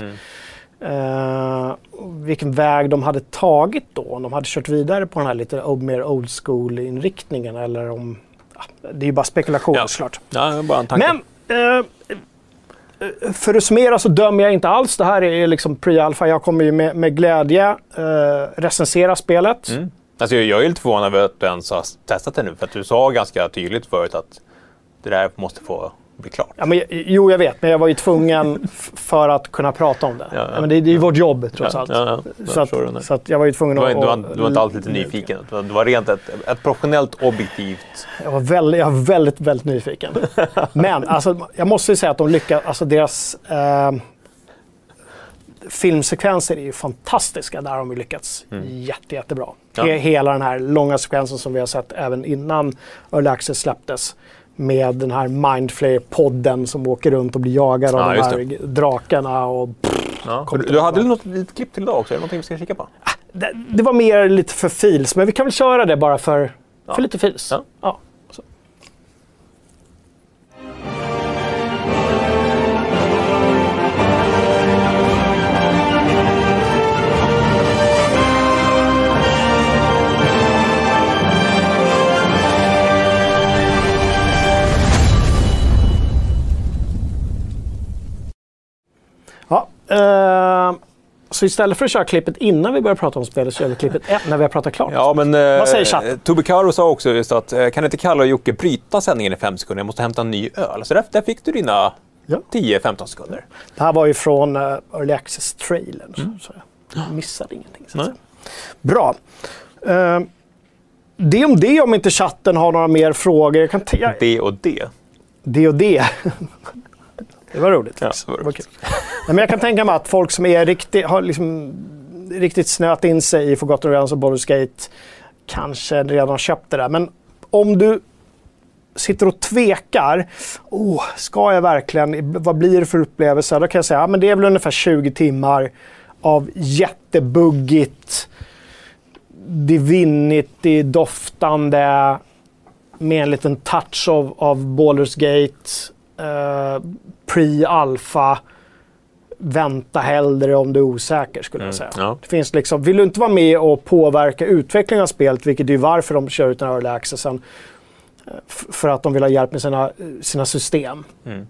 Eh, och vilken väg de hade tagit då. Om de hade kört vidare på den här lite mer old school-inriktningen. Eller om... Ja, det är ju bara spekulation Ja. såklart. Ja, bara en tanke. Men eh, för att summera så dömer jag inte alls. Det här är liksom pre-alpha. Jag kommer ju med, med glädje eh, recensera spelet. Mm. Alltså, jag, är lite förvånad över att du ens har testat det nu. För att du sa ganska tydligt förut att det där måste få bli klart. Ja, men, jo, jag vet, men jag var ju tvungen för att kunna prata om det. Ja, ja. men det, det är ju vårt jobb trots allt. Så, att, så att jag var ju tvungen Du var, att... du, var, du var inte alls lite nyfiken. Det var- rent ett, ett professionellt, objektivt... Jag var väldigt, jag var väldigt, väldigt nyfiken. Men alltså, jag måste ju säga att de lyckas, alltså deras eh, filmsekvenser är ju fantastiska. Där har de lyckats jätte, jättebra. Ja. He- Hela den här långa sekvensen som vi har sett även innan Early Access släpptes. Med den här Mindflayer-podden som åker runt och blir jagad av Ja, de här det. drakarna. Och, Ja. Kom Du, du hade något litet klipp till idag också? Är det någonting vi ska kika på? det, det var mer lite för fils, men vi kan väl köra det bara för, Ja. för lite fils. Ja. Så. Eh, så istället för att köra klippet innan vi börjar prata om spelet så gör vi klippet ett när vi har pratat klart. Ja, men... Eh, Vad säger chatten? Tobbe Karo sa också just att eh, kan inte Kalle och Jocke bryta sändningen i fem sekunder? Jag måste hämta en ny öl. Så där, där fick du dina Ja. 10-15 sekunder. Det här var ju från uh, Early Access-trailern. Så jag missade ingenting. Så att Nej. säga. Bra. Eh, det om det, om inte chatten har några mer frågor. Jag kan jag, Det och det. det och det. det var roligt. Ja, det var kul. Nej, men jag kan tänka mig att folk som är riktigt, har liksom, riktigt snöat in sig i Forgotten Realms och Baldur's Gate kanske redan har köpt det där. Men om du sitter och tvekar. Oh, ska jag verkligen? Vad blir det för upplevelse? Då kan jag säga att ja, det är väl ungefär 20 timmar av jättebuggigt, divinity-doftande med en liten touch av, av Baldur's Gate, eh, pre-alpha. Vänta hellre om du är osäker skulle jag säga. ja. Det finns liksom, vill du inte vara med och påverka utvecklingen av spelet, vilket är varför de kör ut den här early accessen, eh, för att de vill ha hjälp med sina, sina system. Mm.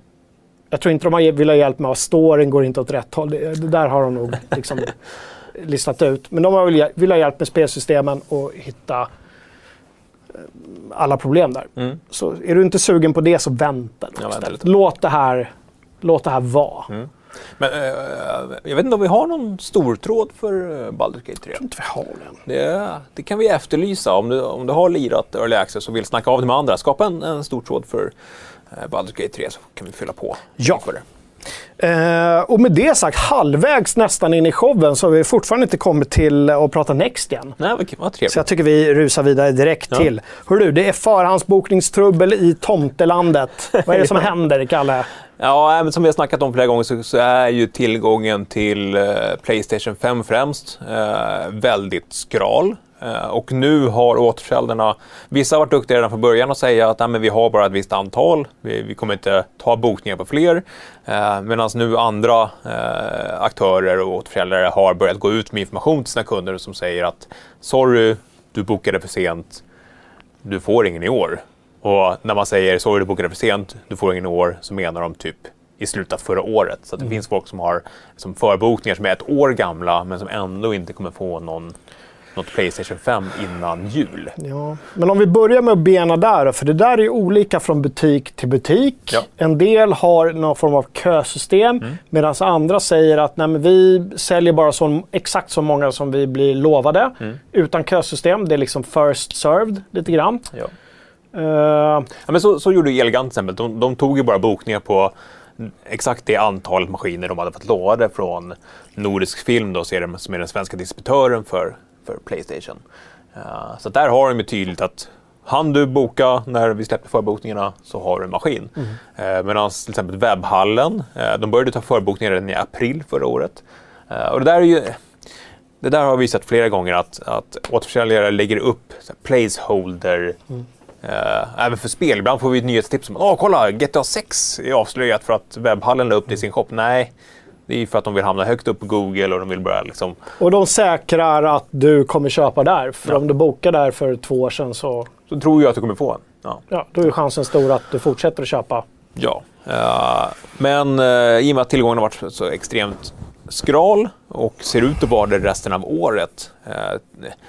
Jag tror inte de har- vill ha hjälp med att storyn går inte åt rätt håll. Det, det där har de nog liksom listat ut. Men de har vill, vill ha hjälp med spelsystemen och hitta eh, alla problem där. Mm. Så är du inte sugen på det så vänta då istället. Låt det här, låt det här vara. Men eh, jag vet inte om vi har någon stortråd för uh, Baldur's Gate 3. Jag tror inte vi har den. Det, det kan vi efterlysa. Om du, om du har lirat Early Access och vill snacka av det med andra, skapa en, en stortråd för uh, Baldur's Gate 3 så kan vi fylla på. Ja. det. Eh, och med det sagt, halvvägs nästan in i showen så har vi fortfarande inte kommit till att prata Next igen. Nej, vad, vad trevligt. Så jag tycker vi rusar vidare direkt Ja. till. Hör du, det är förhandsbokningstrubbel i tomtelandet. Vad är det som händer, Kalle? Ja, men som vi har snackat om flera gånger så, så är ju tillgången till eh, Playstation 5 främst eh, väldigt skral. Eh, och nu har återförsäljarna, vissa har varit duktiga redan från början och säga att Nej, men vi har bara ett visst antal, vi, vi kommer inte ta bokningar på fler. Eh, Medan nu andra eh, aktörer och återförsäljare har börjat gå ut med information till sina kunder som säger att sorry, du bokade för sent, du får ingen i år. Och när man säger sorry du bokade för sent, du får ingen år, så menar de typ i slutet av förra året. Så det finns folk som har som förbokningar som är ett år gamla men som ändå inte kommer få någon, något Playstation 5 innan jul. Ja. Men om vi börjar med att bena där för det där är ju olika från butik till butik. Ja. En del har någon form av kösystem medan andra säger att Nej, men vi säljer bara så, exakt så många som vi blir lovade. Utan kösystem, det är liksom first served lite grann. Ja. Eh, Ja, men så, så gjorde Elgant till exempel. De, de tog ju bara bokningar på exakt det antalet maskiner de hade fått lovade från Nordisk Film, då, som är den svenska distributören för, för Playstation. Eh, så där har de ju tydligt att han du boka när vi släpper förbokningarna så har du en maskin. Mm. Medan till exempel Webbhallen, eh, de började ta förbokningar redan i april förra året. Eh, och det där är ju... Det där har vi sett flera gånger att, att återförsäljare lägger upp så här, Eh, även för spel. Ibland får vi ett nyhetstips om att kolla, GTA 6 är avslöjat för att webbhallen la upp det i sin shop. Nej, det är för att de vill hamna högt upp på Google och de vill börja liksom... och de säkrar att du kommer köpa där. För om du bokade där för två år sedan så Så tror jag att du kommer få en. Ja. ja, då är chansen stor att du fortsätter att köpa. ja. Eh, men uh, i och med att tillgången har varit så extremt skral och ser ut att vara det resten av året. eh,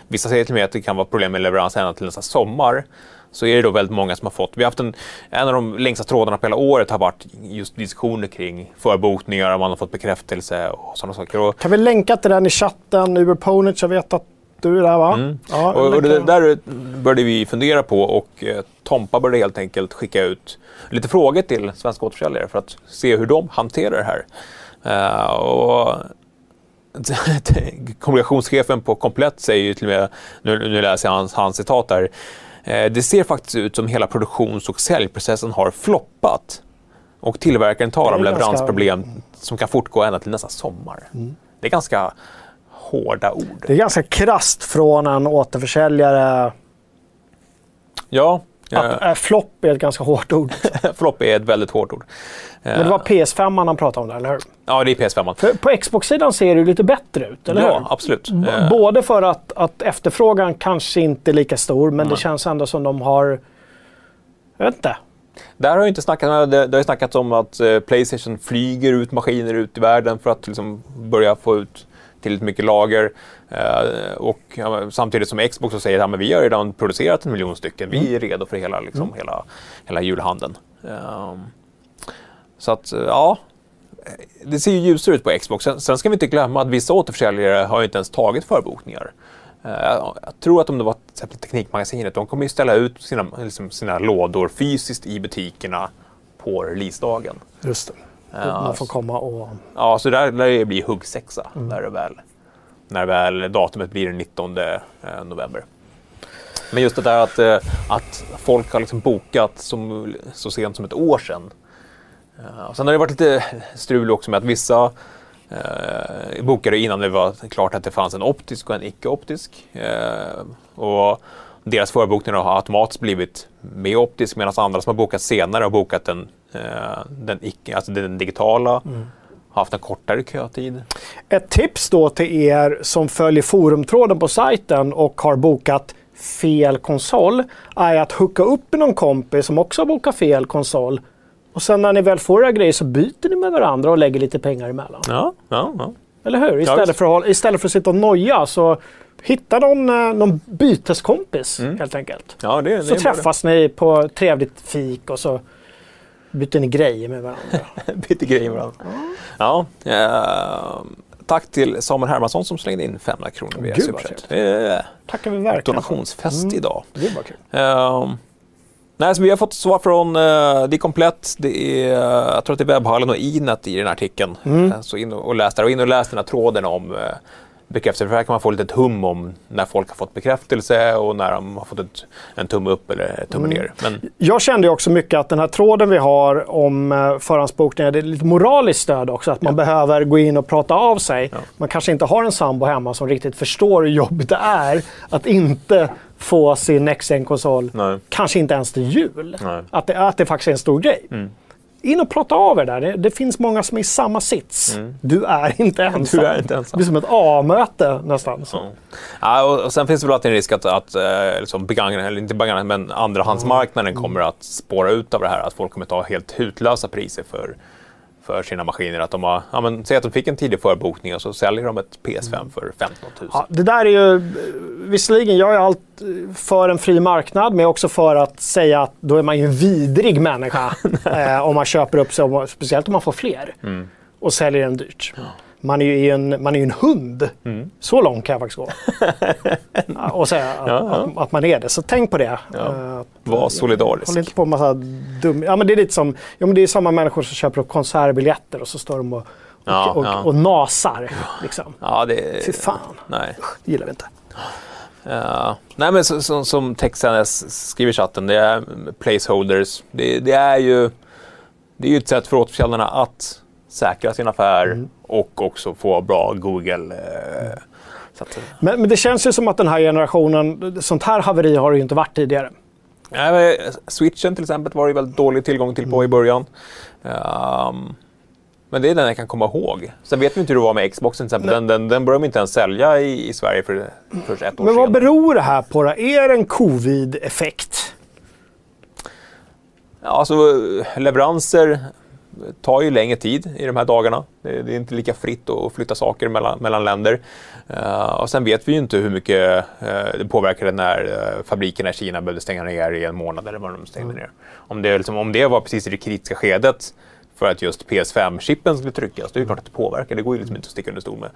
vissa säger till mig att det kan vara problem med leverans ända till nästa sommar. Så är det då väldigt många som har fått. Vi har haft en, en av de längsta trådarna på hela året har varit just diskussioner kring förbokningar, om man har fått bekräftelse och sådana saker. Och, Kan vi länka till den i chatten? Uber Ponich, jag vet att du är där va? Ja, Mm. och, och det där började vi fundera på och eh, Tompa började helt enkelt skicka ut lite frågor till svenska återförsäljare för att se hur de hanterar det här. Eh, och kommunikationschefen på Komplett säger ju till och med, nu, nu läser jag hans, hans citat där, det ser faktiskt ut som hela produktions och säljprocessen har floppat. Och tillverkaren talar om är ganska- leveransproblem som kan fortgå ända till nästa sommar. Det är ganska hårda ord. Det är ganska krast från en återförsäljare. Ja, Att, eh, äh, flopp är ett ganska hårt ord. flopp är ett väldigt hårt ord. Men det var PS5 han pratade om där, eller hur? Ja, det är PS5. För på Xbox-sidan ser det lite bättre ut, eller ja, hur? absolut. B- Eh, Både för att, att efterfrågan kanske inte är lika stor, men det Nej. känns ändå som de har... Jag vet inte. Där har jag inte snackat, det, det har ju snackats om att eh, Playstation flyger ut maskiner ut i världen för att liksom börja få ut tillräckligt mycket lager. Eh, och ja, samtidigt som Xbox så säger att ja, vi har redan producerat en miljon stycken. Vi är redo för hela, liksom, hela, hela julhandeln. Ehm, så att, eh, ja. Det ser ju ljusare ut på Xbox. Sen, sen ska vi inte glömma att vissa återförsäljare har ju inte ens tagit förbokningar. Eh, jag tror att om det var till exempel Teknikmagasinet, de kommer ju ställa ut sina, liksom, sina lådor fysiskt i butikerna på releasedagen. Just det. Ja, Man får komma och... Ja, så där lär det bli huggsexa när, det väl, när väl datumet blir den 19 eh, november. Men just det där att, eh, att folk har liksom bokat som, så sent som ett år sedan. Eh, Sen har det varit lite strul också med att vissa eh, bokade innan det var klart att det fanns en optisk och en icke-optisk. Eh, och deras förbokningar har automatiskt blivit med optisk medan andra som har bokat senare har bokat den, eh, den, icke, alltså den digitala. Har haft en kortare kötid. Ett tips då till er som följer forumtråden på sajten och har bokat fel konsol är att hooka upp med någon kompis som också har bokat fel konsol. Och sen när ni väl får era grejer så byter ni med varandra och lägger lite pengar emellan. Ja, ja, ja. Eller hur? Istället, för, att, istället för att sitta och noja så hitta någon, eh, någon byteskompis helt enkelt. ja det, det Så träffas ni på trevligt fik och så byter ni grejer med varandra. Byter grejer med varandra. Ja, eh, tack till Samuel Hermansson som slängde in 500 kronor via Gud, Superchat. Är Tackar vi verkligen donationsfest idag. Det var kul. Ehm, nej, så vi har fått svar från uh, Det är komplett. Det är, eh, jag tror att det är Webbhallen och Inet i den här artikeln. Eh, så in och, läs där. Och in och läs den här tråden om uh, bekräftelse. För här kan man få lite hum om när folk har fått bekräftelse och när de har fått ett, en tumme upp eller tumme ner. Men Jag kände också mycket att den här tråden vi har om eh, förhandsbokningar, det är lite moraliskt stöd också. Att man behöver gå in och prata av sig. Man kanske inte har en sambo hemma som riktigt förstår hur jobbigt det är att inte få sin next konsol kanske inte ens till jul. Nej. Att det, att det faktiskt är en stor grej. In och prata av er där. Det, det finns många som är i samma sits. Du är inte ensam. Du är inte ensam. Det blir som ett A-möte nästan. Så. Ja, och, och sen finns det väl alltid en risk att, att eh, liksom begagna, eller inte begagna, men andrahandsmarknaden kommer att spåra ut av det här. Att folk kommer ta helt hutlösa priser för, för sina maskiner. Att de har, ja, men, säg att de fick en tidig förbokning och så säljer de ett PS5 för 15 000. Ja, det där är ju, visserligen, jag är allt för en fri marknad, men också för att säga att då är man ju en vidrig människa eh, om man köper upp sig, speciellt om man får fler, och säljer den dyrt. Man är ju en, man är en hund. Så långt kan jag faktiskt gå. Ja, och säga att, Ja, ja. Att, man är det. Så tänk på det. Eh, att- Var solidarisk. Håll inte på med massa dum... Ja, men det är lite som... Ja, men det är samma människor som köper upp konsertbiljetter och så står de och, och, Ja, och, ja. och nasar. Liksom. Ja, det, Fy fan. Nej. Det gillar vi inte. Ja. nej, men så, så, som Texanes skriver i chatten, det är placeholders. Det, det, är ju, det är ju ett sätt för återförsäljarna att säkra sin affär och också få bra Google. Eh, att, Men, men det känns ju som att den här generationen, sånt här haveri har det ju inte varit tidigare. Nej, men Switchen till exempel var det väldigt dålig tillgång till på i början. Ehm, men det är den jag kan komma ihåg. Sen vet vi inte hur det var med Xboxen till exempel. Den, den, den började de inte ens sälja i, i Sverige för först ett år Men vad beror det här på då? Är det en covid-effekt? Ja, alltså, leveranser tar ju längre tid i de här dagarna. Det, det är inte lika fritt att flytta saker mellan, mellan länder. Eh, och sen vet vi ju inte hur mycket eh, det påverkade när uh, fabrikerna i Kina behövde stänga ner i en månad eller vad de stängde ner. Om det, liksom, om det var precis i det kritiska skedet för att just PS5-chippen skulle tryckas, det är ju klart att det påverkar. Det går ju liksom inte att sticka under stol med.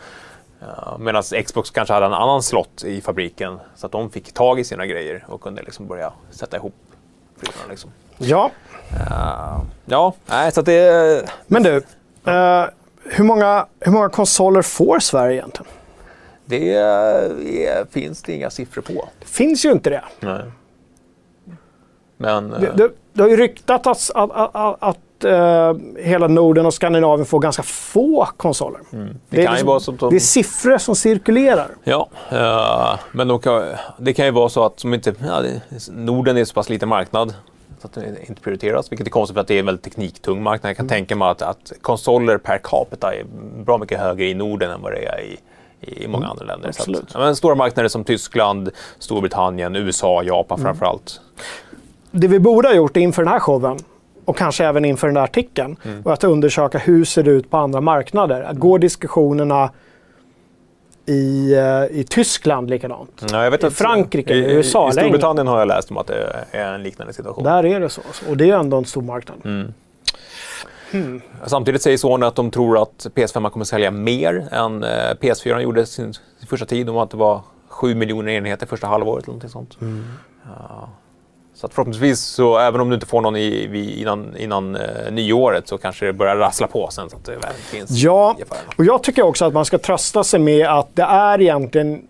Uh, Medan Xbox kanske hade en annan slott i fabriken så att de fick tag i sina grejer och kunde liksom börja sätta ihop. Liksom. Ja, Uh, ja, nej, så att det... men du. eh, hur, många, hur många konsoler får Sverige egentligen? Det är, finns det inga siffror på. Det finns ju inte det. Nej. Men... Det, eh, det, det har ju ryktat att, att, att, att eh, hela Norden och Skandinavien får ganska få konsoler. Mm. det, kan ju vara som... det är siffror som cirkulerar. Ja, eh, men de kan, det kan ju vara så att som inte, ja, det, Norden är så pass liten marknad så att det inte prioriteras, vilket är konstigt för att det är en väldigt tekniktung marknad. Jag kan tänka mig att, att konsoler per capita är bra mycket högre i Norden än vad det är i, i många andra länder. Absolut. att, men stora marknader som Tyskland, Storbritannien, USA, Japan framför allt. Det vi borde ha gjort inför den här showen och kanske även inför den där artikeln var att undersöka hur ser det ut på andra marknader. Går diskussionerna i, eh, i Tyskland likadant? Ja, jag vet I att- Frankrike, i, USA, I Storbritannien har jag läst om att det är en liknande situation. Där är det så. Och det är ändå en stor marknad. Samtidigt säger Sony att de tror att PS5 kommer sälja mer än eh, PS4 gjorde sin, sin första tid. Om att det var 7 miljoner enheter första halvåret eller någonting sånt. Ja. Så att förhoppningsvis, så, även om du inte får någon i, innan, innan eh, nyåret, så kanske det börjar rassla på sen så att det väl finns Ja, och jag tycker också att man ska trösta sig med att det är egentligen,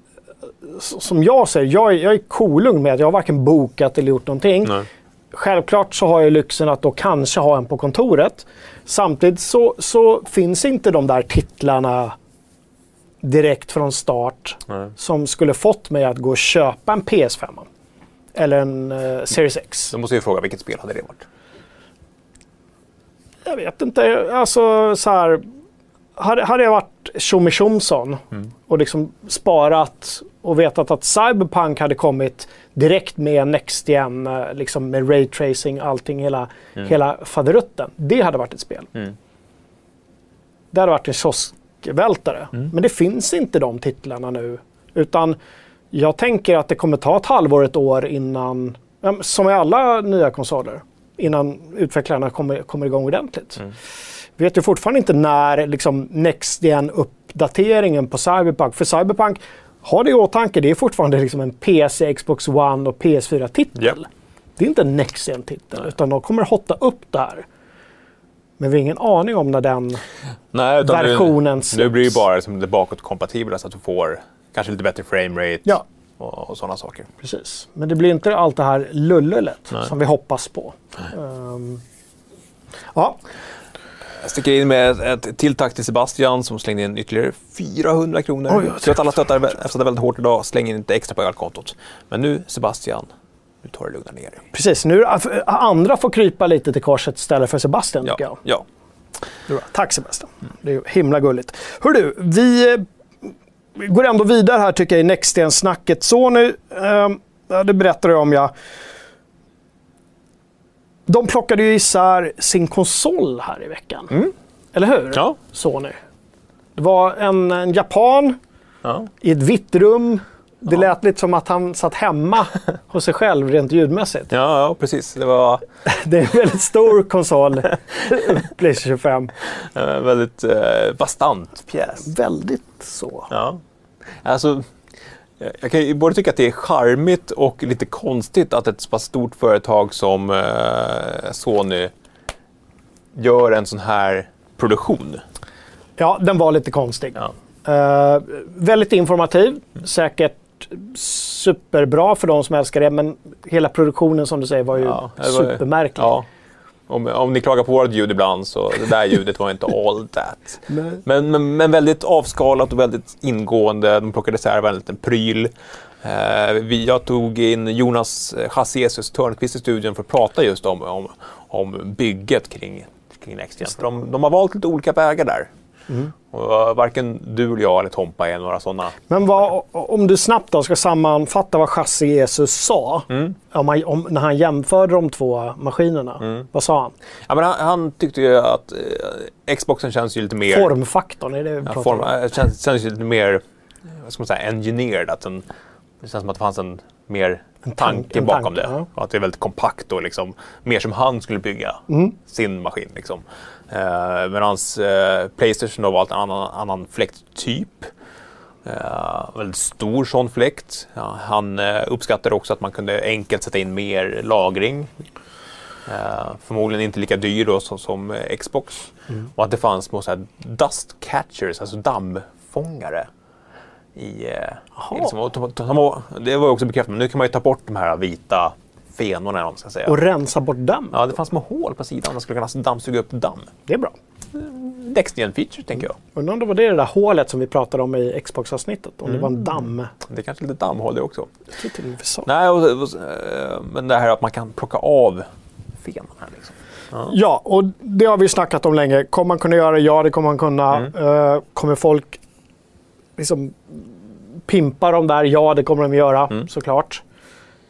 som jag säger, jag är, jag är kolugn med att jag har varken bokat eller gjort någonting. Nej. Självklart så har jag lyxen att då kanske ha en på kontoret. Samtidigt så, så finns inte de där titlarna direkt från start Nej. som skulle fått mig att gå och köpa en PS5. Eller en eh, Series X. Då måste jag fråga, vilket spel hade det varit? Jag vet inte. Alltså så här. Hade, hade jag varit Tjomme Tjomsson och liksom sparat och vetat att Cyberpunk hade kommit direkt med Next Gen, eh, liksom med Ray Tracing, allting, hela, hela faderutten. Det hade varit ett spel. Mm. Det hade varit en kioskvältare. Men det finns inte de titlarna nu. Utan jag tänker att det kommer ta ett halvår, ett år innan, som i alla nya konsoler, innan utvecklarna kommer, kommer igång ordentligt. Vi vet ju fortfarande inte när liksom, Next Gen-uppdateringen på Cyberpunk, för Cyberpunk, har det i åtanke, det är fortfarande liksom en PC, Xbox One och PS4-titel. Japp. Det är inte en Next Gen-titel, utan de kommer hotta upp det här. Men vi har ingen aning om när den... Nej, Versionen nu, nu blir det släpps. bara liksom det bakåtkompatibla så att du får kanske lite bättre framerate Ja. och, och sådana saker. Precis. Men det blir inte allt det här lullulet Nej. som vi hoppas på. Ehm, ja, Jag sticker in med ett, ett till tack till Sebastian som slängde in ytterligare 400 kronor. Oj, vad Så att alla stöttar eftersom väldigt hårt idag, släng in lite extra på ölkontot. Men nu Sebastian, nu tar det lugna ner dig. precis. Nu andra får krypa lite till korset istället för Sebastian, tycker jag. Ja, ja. Tack Sebastian. Det är himla gulligt. Hör du, vi eh, går ändå vidare här tycker jag i Nextgen-snacket. Sony, eh, ja, det berättade jag om jag. De plockade ju isär sin konsol här i veckan. Eller hur? Ja. Sony. Det var en, en japan ja. i ett vitt rum. Det lät lite som att han satt hemma hos sig själv rent ljudmässigt. Ja, ja, precis. Det var Det är en väldigt stor konsol, Playstation 25. en väldigt eh, bastant pjäs. Väldigt så. Ja. Alltså, jag- kan ju både tycka att det är charmigt och lite konstigt att ett så pass stort företag som eh, Sony gör en sån här produktion. Ja, den var lite konstig. Ja. Eh, väldigt informativ, säkert superbra för de som älskar det, men hela produktionen som du säger var ju Ja, var- supermärklig. Ja. Om, om ni klagar på vårt ljud ibland så det där ljudet var inte all that. Men, men, men väldigt avskalat och väldigt ingående. De plockade isär en liten pryl. Eh, vi, jag tog in Jonas eh, Chassiesius Törnqvist i studion för att prata just om, om, om bygget kring, kring. För de, de har valt lite olika vägar där. Mm. Och eh, varken du eller jag eller Tompa är några sådana. Men vad, om du snabbt då ska sammanfatta vad Chassi Jesus sa, Mm. om han, om, när han jämförde de två maskinerna. Mm. Vad sa han? Ja, men han, han tyckte ju att eh, Xboxen känns ju lite mer... Formfaktorn, är det vi Ja, form, om? äh, känns, känns ju lite mer, vad ska man säga, engineered. Att den, det känns som att det fanns en mer En tank- tanke en bakom tanke, det. ja. Att det är väldigt kompakt och liksom, mer som han skulle bygga Mm. sin maskin. Liksom. Eh, Medan eh, Playstation har valt en annan, annan fläkttyp. Eh, väldigt stor sån fläkt. Ja, han eh, uppskattade också att man kunde enkelt sätta in mer lagring. Eh, förmodligen inte lika dyr då, som, som eh, Xbox. Och att det fanns små så här dust catchers, alltså dammfångare. I, eh, i liksom, och ta- ta- det var också bekräftat, men nu kan man ju ta bort de här vita fenorna. eller vad man Ska säga. Och rensa bort damm? Ja, det fanns små hål på sidan. Man skulle kunna dammsuga upp damm. Det är bra. Next gen feature, tänker jag. Undrar om det var det där hålet som vi pratade om i Xbox-avsnittet. Om det var Mm. en damm. Det är kanske lite dammhål det också. Jag vi sa. Nej, och, och, eh, men det här att man kan plocka av fenorna. Liksom. Ja, och det har vi snackat om länge. Kommer man kunna göra det? Ja, det kommer man kunna. Mm. Eh, kommer folk liksom pimpa dem där? Ja, det kommer de göra Mm. såklart.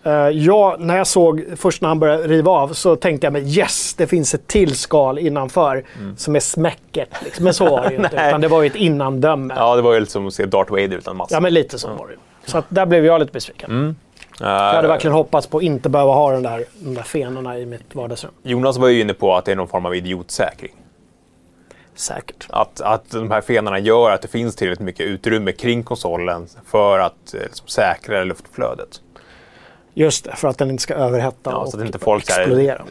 Uh, ja, när jag såg först när han började riva av så tänkte jag mig yes, det finns ett till skal innanför som är smäcket. Liksom. Men så var det ju inte, Mm. Utan det var ju ett innandöme. Ja, Ja, det var ju lite som att se Darth Vader utan massa. men lite så var det ju. Så att där blev jag lite besviken. Mm. Jag hade Eh, verkligen hoppats på att inte behöva ha den där, de där fenorna i mitt vardagsrum. Jonas var ju inne på att det är någon form av idiotsäkring. Säkert. Att, att de här fenarna gör att det finns tillräckligt mycket utrymme kring konsolen för att eh, liksom, säkra luftflödet. Just det, för att den inte ska överhetta Ja, och så att inte folk här, explodera. eh,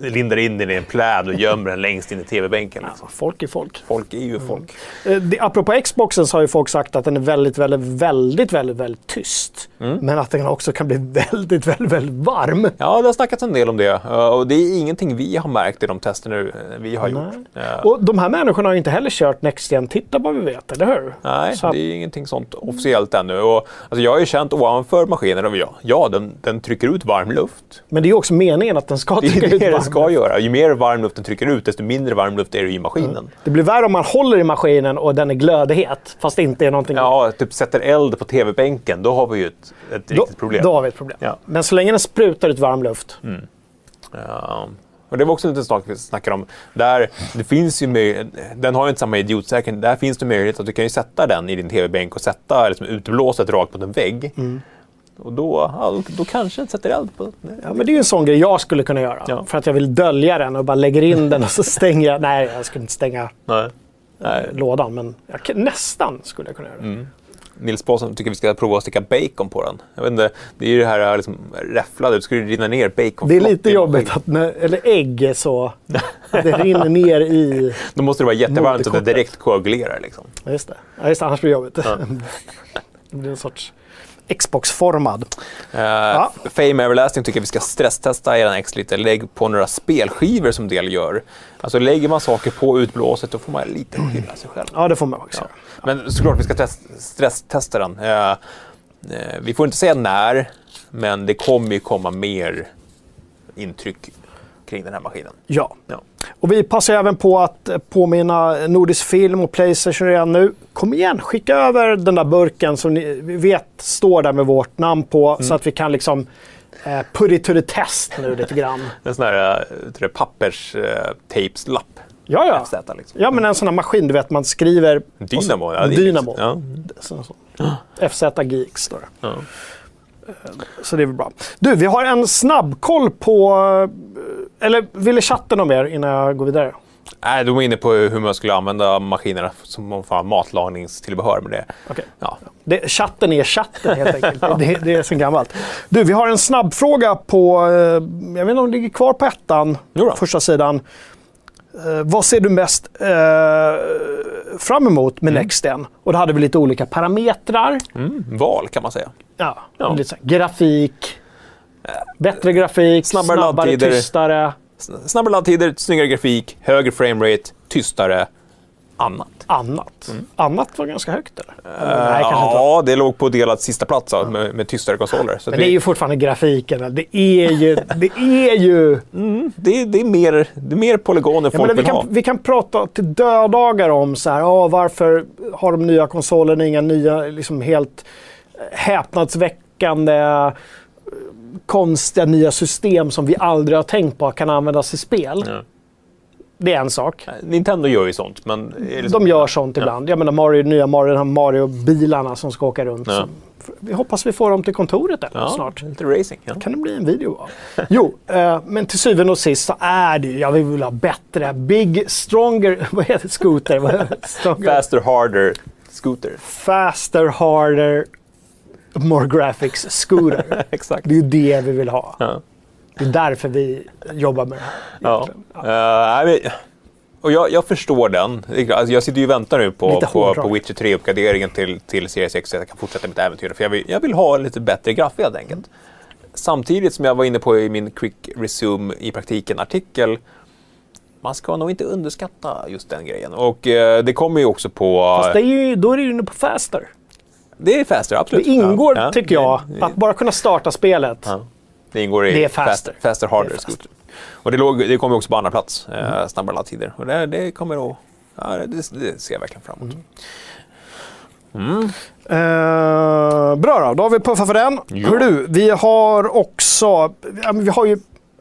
lindar in den i en pläd och gömmer den längst in i tv-bänken. Liksom. Ja, folk är folk. Folk är ju folk. Eh, det, apropå Xboxen så har ju folk sagt att den är väldigt, väldigt, väldigt, väldigt, väldigt tyst. Mm. Men att den också kan bli väldigt, väldigt, väldigt varm. Ja, det har snackats en del om det. Eh, Och det är ingenting vi har märkt i de tester nu eh, vi har gjort. Eh, Och de här människorna har ju inte heller kört Next Gen-tittar vad vi vet, eller hur? Nej, Så det är ingenting sånt officiellt ännu. Och, alltså, jag har ju känt ovanför maskinen, ja, ja den, den trycker ut varm luft. Men det är ju också meningen att den ska trycka ut varm ska göra. Ju mer varm luft den trycker ut, desto mindre varm luft är det i maskinen. Det blir värre om man håller i maskinen och den är glödhet, fast det inte är någonting... Ja, typ sätter eld på tv-bänken, då har vi ju ett, ett då, riktigt problem. då har vi ett problem. Ja. Men så länge den sprutar ut varm luft. Ja. Och det var också lite sak vi snackade om. Där, det finns ju den har ju inte samma idiotsäkerhet. Där finns det möjlighet att du kan ju sätta den i din tv-bänk och sätta liksom, utblåset rakt mot en vägg. Mm. Och då, ja, då, då kanske den sätter eld på Ja, men det är ju en sån grej jag skulle kunna göra. Ja. För att jag vill dölja den och bara lägger in den och så stänger jag. Nej, jag skulle inte stänga Nej. Nej. lådan, men jag, nästan skulle jag kunna göra det. Mm. Nils Båsen tycker vi ska prova att sticka bacon på den. Jag vet inte, det är ju det här liksom, räfflade, du skulle rinna ner bacon. Det är lite jobbigt att när, eller ägg så, det rinner ner i... Då måste det vara jättevarmt så att det direkt koagulerar. Liksom. Ja, just det. Ja, just det annars blir det jobbigt. det blir en sorts Xbox-formad. Uh, Fame Everlasting tycker vi ska stresstesta eran X lite. Lägg på några spelskivor som del gör. Alltså lägger man saker på utblåset då får man lite skylla sig själv. Ja, det får man också Ja. Men såklart vi ska test, stresstesta den. Eh, eh, vi får inte säga när, men det kommer ju komma mer intryck kring den här maskinen. Ja. Ja. Och vi passar även på att eh, påminna Nordisk Film och Playstation redan nu. Kom igen, skicka över den där burken som ni vet står där med vårt namn på så att vi kan liksom eh, put it to the test nu lite grann. En sån här uh, pappers-tapes-lapp. Ja, ja. FZ liksom. Ja, men en sån här maskin, du vet, man skriver... Dynamo. Ja, det är Dynamo. Ja. Så, så. FZ Geeks står det. Ja. Så det är väl bra. Du, vi har en snabbkoll på... eh, Eller ville chatten något mer innan jag går vidare? Nej, de var inne på hur man skulle använda maskinerna som matlagningstillbehör. Men det, Okej. ja. Det, chatten är chatten helt enkelt. det, det är sen gammalt. Du, vi har en snabbfråga på... eh, Jag vet inte om det ligger kvar på ettan, första sidan. Eh, vad ser du mest eh, fram emot med Nexten? Och då hade vi lite olika parametrar. mm, val kan man säga. Ja, Ja. Lite grafik. Bättre grafik, Snabbare snabbare, laddtider. tystare, Sn- Snabbare laddtider, snyggare grafik, högre framerate, tystare, annat. annat. Annat var ganska högt eller? eller? Eh, Nej, kanske inte. var. ja, det låg på delad sista plats ja, med, med tystare konsoler. Så Men det är ju fortfarande grafiken. Det är ju... Det är ju det, det, är mer, det är mer polygoner Jag folk menar, vi, vill ha. kan, vi kan prata till dödagar om så här, ah, varför har de nya konsolerna inga nya, liksom helt eh, häpnadsväckande, eh, konstiga nya system som vi aldrig har tänkt på kan användas i spel. Ja. Det är en sak. Nintendo gör ju sånt, men... Så? De gör sånt ibland. Jag menar Mario, nya Mario, de här Mario-bilarna som ska åka runt. Ja. Vi hoppas vi får dem till kontoret eller, ja, snart. lite racing. Ja. kan det bli en video av. Jo, eh, men till syvende och sist så är det ju, jag vill ha bättre, big, stronger, vad heter det, scooter? Faster, harder, scooter. faster, harder, more graphics scooter. Exakt. Det är ju det vi vill ha. Ja. Det är därför vi jobbar med det här. Ja. egentligen. Eh, nej, men- och jag, jag förstår den. Alltså, jag sitter ju och väntar nu på, på, på Witcher 3-uppgraderingen till, till Series X så att jag kan fortsätta mitt äventyr. För jag vill, jag vill ha lite bättre graff helt enkelt. Samtidigt som jag var inne på i min Quick Resume i praktiken-artikel. Man ska nog inte underskatta just den grejen. Och eh, det kommer ju också på... Fast det är ju, då är det ju inne på faster. Det är faster, Det absolut. ingår, Ja, ja. tycker jag, Det- att bara kunna starta spelet. Ja. Det ingår i Det är faster. Fast, faster harder Det faster. Och det, låg, det kommer också på andra plats, eh, snabbare laddtider. Och det, det kommer att... Ja, det, det ser jag verkligen fram emot. Eh, bra då, då har vi puffat för den. Ja. Hör du, vi har också, vi har ju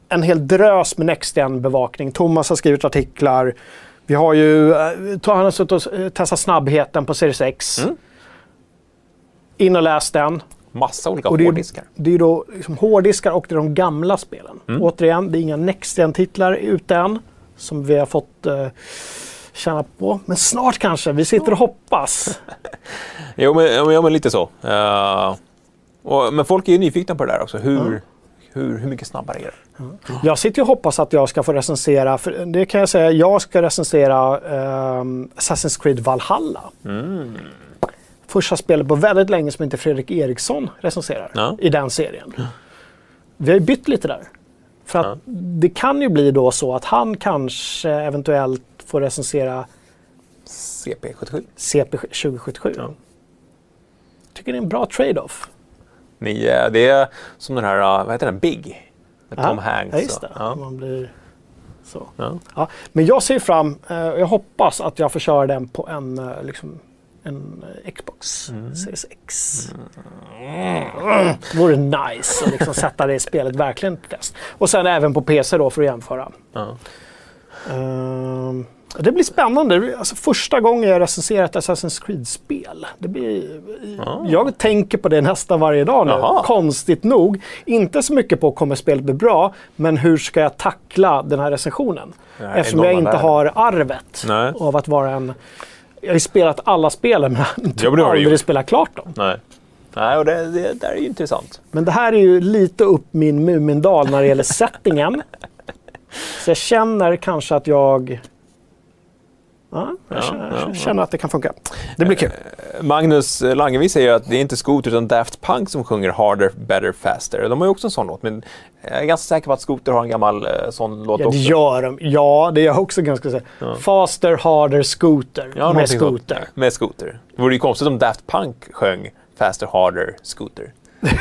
en hel drös med NextGen-bevakning. Thomas har skrivit artiklar. Vi har ju, eh, han har suttit och eh, testat snabbheten på Series X. Mm. In och läs den. Massa olika Och det är, hårddiskar. det är ju då liksom hårddiskar och det är de gamla spelen. Mm. Återigen, det är inga NextGen-titlar ute än. Som vi har fått eh, känna på. Men snart kanske. Vi sitter och hoppas. Jo, men, ja, men- lite så. Eh, och, men folk är ju nyfikna på det där också. Hur, hur, hur mycket snabbare är det? Jag sitter och hoppas att jag ska få recensera, för det kan jag säga, jag ska recensera ehm, Assassin's Creed Valhalla. Första spelet på väldigt länge som inte Fredrik Eriksson recenserar Ja. i den serien. Vi har ju bytt lite där. För att det kan ju bli då så att han kanske eventuellt får recensera CP77. CP 2077. Ja. Tycker det är en bra trade-off. Ni, eh, det är som den här, eh, vad heter den, Big? Med Tom Ja, Hanks. Ja, just det. Ja. Man blir så. Ja. Ja, men jag ser fram, eh, jag hoppas att jag får köra den på en, liksom, en eh, Xbox Mm. Series X. Mm. Vore nice att liksom sätta det i spelet verkligen till test. Och sen även på PC då för att jämföra. Ja. Ehm, det blir spännande. Alltså, första gången jag recenserar ett Assassin's Creed-spel. Det blir, Jag tänker på det nästan varje dag nu, Jaha. konstigt nog. Inte så mycket på kommer spelet bli bra, men hur ska jag tackla den här recensionen? Nej, Eftersom jag inte har arvet Nej. av att vara en... Jag har ju spelat alla spelen men inte Ja, men det har aldrig spelat klart dem. Nej. Nej, och det, det där är ju intressant. Men det här är ju lite upp min Mumindal när det gäller settingen. Så jag känner kanske att jag... Ja, jag Ja, känner, ja, ja. känner att det kan funka. Det blir kul. Magnus Langevi säger att det är inte Scooter utan Daft Punk som sjunger Harder, Better, Faster. De har ju också en sån låt, men jag är ganska säker på att Scooter har en gammal eh, sån låt Ja, det också. gör de. Ja, det är jag också ganska säker Faster, harder, scooter. Ja, med sånt. scooter. Med Scooter. Det vore ju konstigt om Daft Punk sjöng Faster, Harder, Scooter.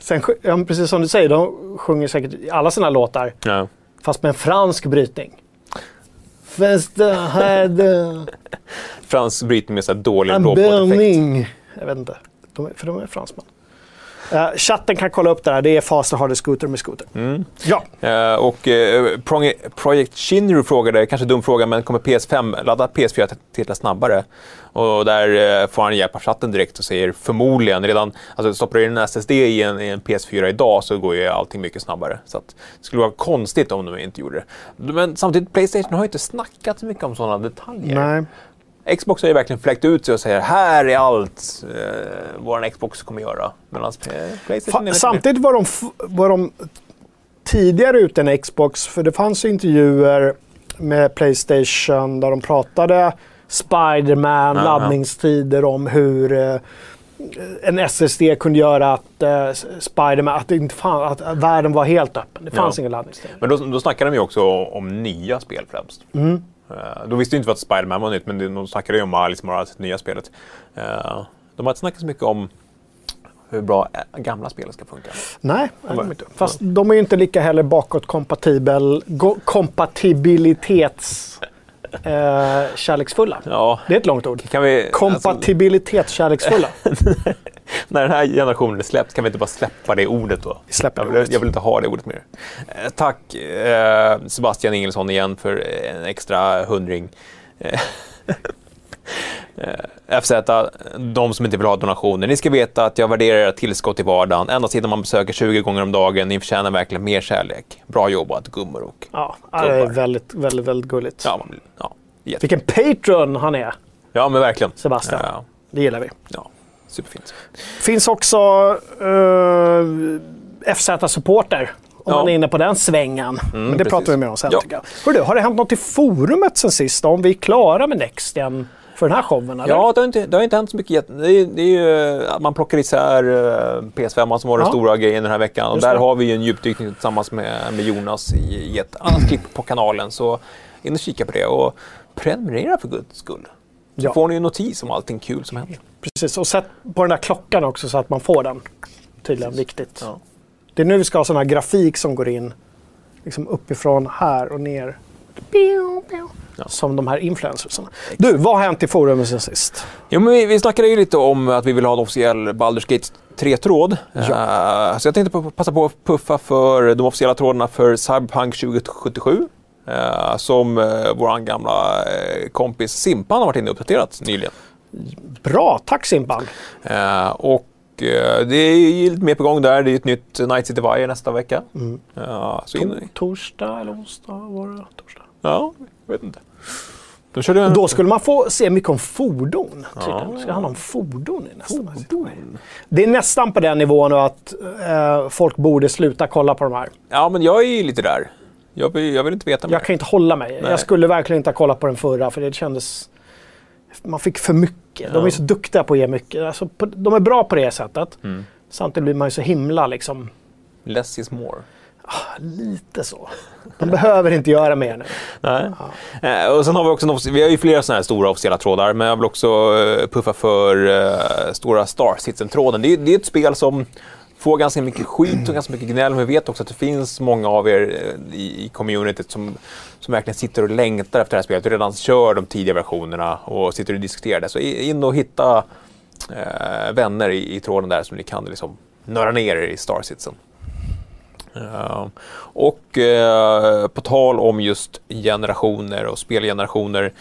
Sen, ja, precis som du säger, de sjunger säkert alla sina låtar, Ja. fast med en fransk brytning. Faster, harder, Fransk brytning med så här dålig burning. Jag vet inte, de, är- för de är fransmän. Uh, chatten kan kolla upp det här. Det är Faster, harder, scooter med scooter. Mm. Ja, Eh, och eh, Project Shinru frågade, kanske dum fråga, men kommer PS5 ladda PS4-titlar snabbare? Och där eh, får han hjälp av chatten direkt och säger förmodligen redan, alltså stoppar du in en SSD i en, i en PS4 idag så går ju allting mycket snabbare. Så att det skulle vara konstigt om de inte gjorde det. Men samtidigt, Playstation har ju inte snackat så mycket om sådana detaljer. nej. Xbox har ju verkligen fläckt ut sig och säger här är allt eh, vår Xbox kommer göra. Medan Playstation Fa- samtidigt var de, var de tidigare ute än Xbox, för det fanns ju intervjuer med Playstation där de pratade Spiderman, Aha. laddningstider om hur eh, en SSD kunde göra att eh, Spiderman, att, inte fan, att, världen var helt öppen. Det fanns Ja. ingen laddningstid. Men då, då snackade de ju också om nya spel främst. Mm. Eh, då visste ju inte att Spiderman var nytt, men de snackade ju om Miles Morales, det nya spelet. Eh, de har inte snackat så mycket om hur bra eh, gamla spel ska funka. Nej, de inte. fast de är ju inte lika heller bakåtkompatibel, kompatibilitets eh, kärleksfulla. Ja, Det är ett långt ord. kan vi... Alltså, Kompatibilitetskärleksfulla. när den här generationen är släppt, kan vi inte bara släppa det ordet då? Vi släpper jag, vill, jag vill inte ha det ordet mer. Eh, tack eh, Sebastian Ingelsson igen för en extra hundring. Eh, eh, FZ, de som inte vill ha donationer. Ni ska veta att jag värderar era tillskott i vardagen. Ända sedan man besöker 20 gånger om dagen. Ni förtjänar verkligen mer kärlek. Bra jobbat gummor och... Ja, det är väldigt, väldigt, väldigt gulligt. Ja, ja, Vilken patron han är, ja men verkligen. Sebastian. Ja, Det gillar vi. ja, superfint. Finns också uh, FZ-supporter. Om Ja. man är inne på den svängen. Men det precis. pratar vi mer om sen Ja. tycker jag. Hörru, har det hänt något i forumet sen sist? Om vi är klara med Nextgen för den här showen? Eller? Ja, det har, inte, det har inte hänt så mycket. Det är, det är ju att man plockar isär eh, PS5 som var den Ja. stora grejen den här veckan. Och där har vi ju en djupdykning tillsammans med, med Jonas i, i ett annat klipp på kanalen. Så in och kika på det och prenumerera för guds skull. Så Ja. får ni en notis om allting kul som händer. Precis, och sätt på den där klockan också så att man får den. Tydligen viktigt. Ja. Det är nu vi ska ha sån här grafik som går in liksom uppifrån här och ner. Pew, pew. Ja. Som de här influencersarna. Du, vad har hänt i forumet sen sist? Jo, men vi, vi snackade ju lite om att vi vill ha en officiell Baldur's Gate 3-tråd. Eh, så jag tänkte passa på att puffa för de officiella trådarna för Cyberpunk 2077. eh, som uh, vår gamla eh, kompis Simpan har varit inne och uppdaterat nyligen. Bra, tack Simpan. Eh, och eh, det är ju lite mer på gång där. Det är ett nytt Night City Wire nästa vecka. Så in, To- torsdag eller onsdag var det? Torsdag. ja, jag vet inte. De körde Då skulle man få se mycket om fordon. tydligen. Det ska handla om fordon i nästa. Det är nästan på den nivån nu att eh, folk borde sluta kolla på de här. Ja, men jag är ju lite där. Jag vill, jag vill inte veta mer. Jag kan inte hålla mig. Nej. Jag skulle verkligen inte ha kollat på den förra för det kändes... Man fick för mycket. De Ja. är så duktiga på att ge mycket. Alltså, på, de är bra på det sättet. Mm. Samtidigt blir man ju så himla liksom... Less is more. Lite så. De behöver inte göra mer nu. Nej. Eh, och sen har vi också en vi har ju flera sådana här stora officiella trådar, men jag vill också eh, puffa för eh, stora Star Citizen-tråden. Det, det är ett spel som får ganska mycket skit och ganska mycket gnäll, men vi vet också att det finns många av er eh, i, i communityt som, som verkligen sitter och längtar efter det här spelet och redan kör de tidiga versionerna och sitter och diskuterar det. Så in och hitta eh, vänner i, i tråden där som ni kan liksom nöra ner er i Star Citizen. Uh, Och uh, på tal om just generationer och spelgenerationer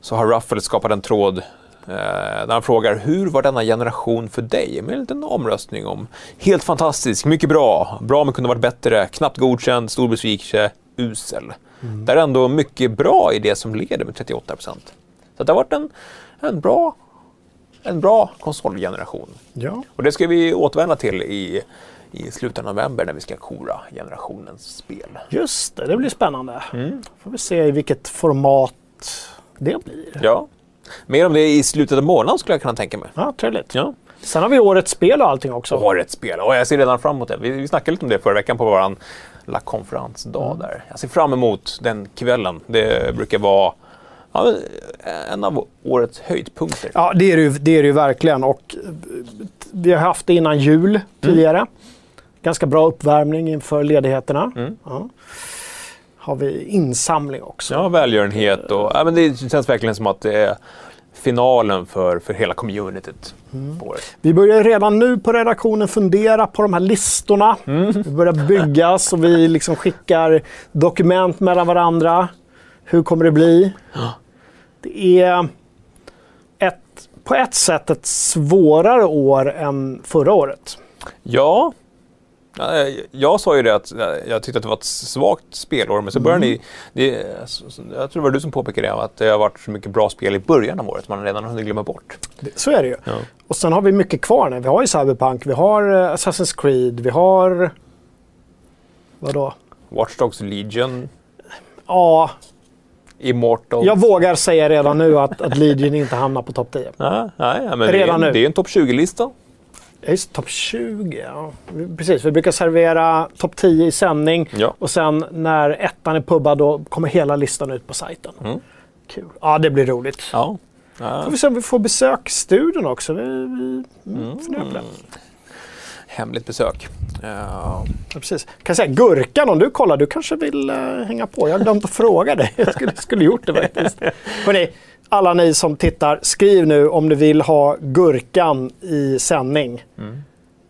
så har Ruffle skapat en tråd där han frågar hur var denna generation för dig? Med en liten omröstning om helt fantastisk, mycket bra, bra men kunde varit bättre, knappt godkänd, stor besvikelse, usel. Det är ändå mycket bra i det som leder med 38 procent. Så det har varit en, en, bra, en bra konsolgeneration. Ja. Och det ska vi återvända till i, i slutet av november när vi ska kora generationens spel. Just det, det blir spännande. Mm. Får vi se i vilket format det blir. Ja. Mer om det i slutet av månaden skulle jag kunna tänka mig. Ja, trevligt. Ja. Sen har vi årets spel och allting också. Årets spel. Och jag ser redan fram emot det. Vi, vi snackade lite om det förra veckan på vår La konferensdag Mm. där. Jag ser fram emot den kvällen. Det brukar vara ja, en av årets höjdpunkter. Ja, det är det ju, det är det ju verkligen. Och eh, vi har haft det innan jul tidigare. Ganska bra uppvärmning inför ledigheterna. Mm. Ja. Har vi insamling också. Ja, välgörenhet och ja, men det känns verkligen som att det är finalen för, för hela communityt Mm. Vi börjar redan nu på redaktionen fundera på de här listorna. Mm. Det börjar byggas och vi liksom skickar dokument mellan varandra. Hur kommer det bli? Det är ett, på ett sätt ett svårare år än förra året. Ja. Ja, Jag sa ju det att jag tyckte att det var ett svagt spelår, men så börjar Mm. ni... Det, jag tror det var du som påpekade det, att det har varit så mycket bra spel i början av året man redan har hunnit glömma bort. Så är det ju. Ja. Och sen har vi mycket kvar nu. Vi har ju Cyberpunk, vi har eh, Assassin's Creed, vi har... Vadå? Watch Dogs Legion, Ja, Immortal. jag vågar säga redan nu att, att Legion inte hamnar på topp 10. Ja, nej, ja, men Redan det, är, nu. det är en topp 20-lista. Ja, Just topp 20, ja. Precis, vi brukar servera topp 10 i sändning. Ja. Och sen när ettan är pubbad då kommer hela listan ut på sajten. Mm. Kul. Ja, det blir roligt. Ja. Ja, Får vi se om vi får besök i studion också. Vi, vi mm. funderar på det. hemligt besök. Ja. Precis. Kan säga, Gurkan, om du kollar, du kanske vill eh, hänga på. Jag har glömt att fråga dig. Jag skulle, skulle gjort det faktiskt. Hörrni, alla ni som tittar, skriv nu om du vill ha Gurkan i sändning.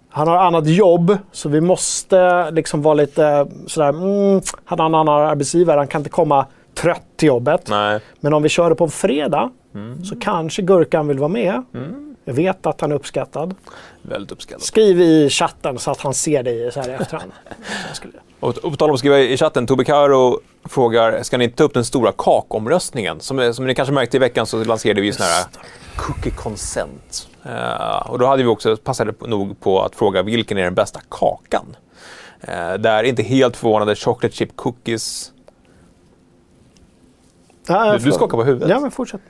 Han har annat jobb, så vi måste liksom vara lite sådär, mm, han har en annan arbetsgivare, han kan inte komma trött till jobbet. Nej. Men om vi kör det på en fredag så kanske Gurkan vill vara med. Jag vet att han är uppskattad. Väldigt uppskattat. Skriv i chatten så att han ser dig så här i efterhand. Och och på tal om att skriva i chatten, Tobbe Karo frågar, ska ni ta upp den stora kakomröstningen? Som, som ni kanske märkte i veckan så lanserade vi sån här cookie consent. Eh, och då hade vi också passade nog på att fråga vilken är den bästa kakan? Uh, där, inte helt förvånande, chocolate chip cookies Ja, Du- du skakar på huvudet. Ja, men fortsätt.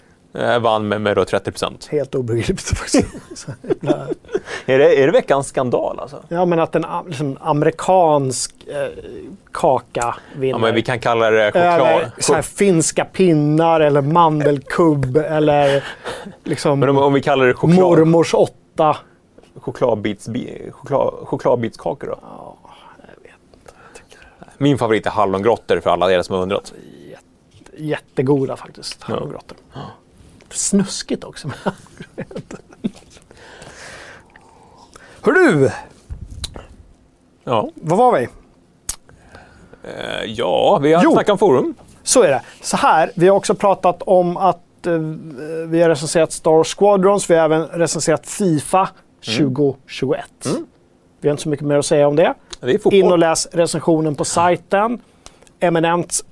Uh, vann med, med då 30% Helt obegripligt faktiskt. Är det, är det veckans skandal alltså? ja, men att en liksom, amerikansk eh, kaka vinner. Ja, men vi kan kalla det choklad... så här, finska pinnar eller mandelkubb eller liksom Men om, om vi kallar det choklad, mormors åtta. chokladbits, bi- choklad, chokladbitskakor då? Min favorit är hallongrottor för alla er som har undrat. Jättegoda faktiskt, hallongrottor. Snuskigt också. Hör du, Ja, vad var vi? eh, ja vi har Jo. snackat om forum. Så är det. Så här, vi har också pratat om att eh, vi har recenserat Star Squadrons. Vi har även recenserat Fifa 2021. Vi har inte så mycket mer att säga om det. Det. In och läs recensionen på sajten. Eminem, sk-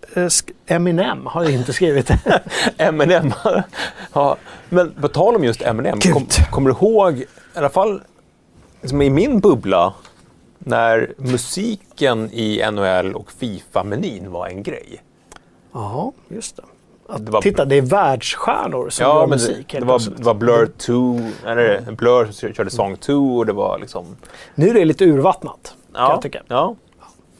Eminem har inte skrivit. Eminem. ja, men på tal om just Eminem, kom, kommer du ihåg, i alla fall liksom i min bubbla, när musiken i NHL och Fifa-menyn var en grej? Ja, just det. Det var, Titta, det är världsstjärnor som ja, gör musik. det, det, var, det var Blur 2, eller Blur som körde Song 2 och det var liksom... Nu är det lite urvattnat, kan Ja, jag tycka. ja.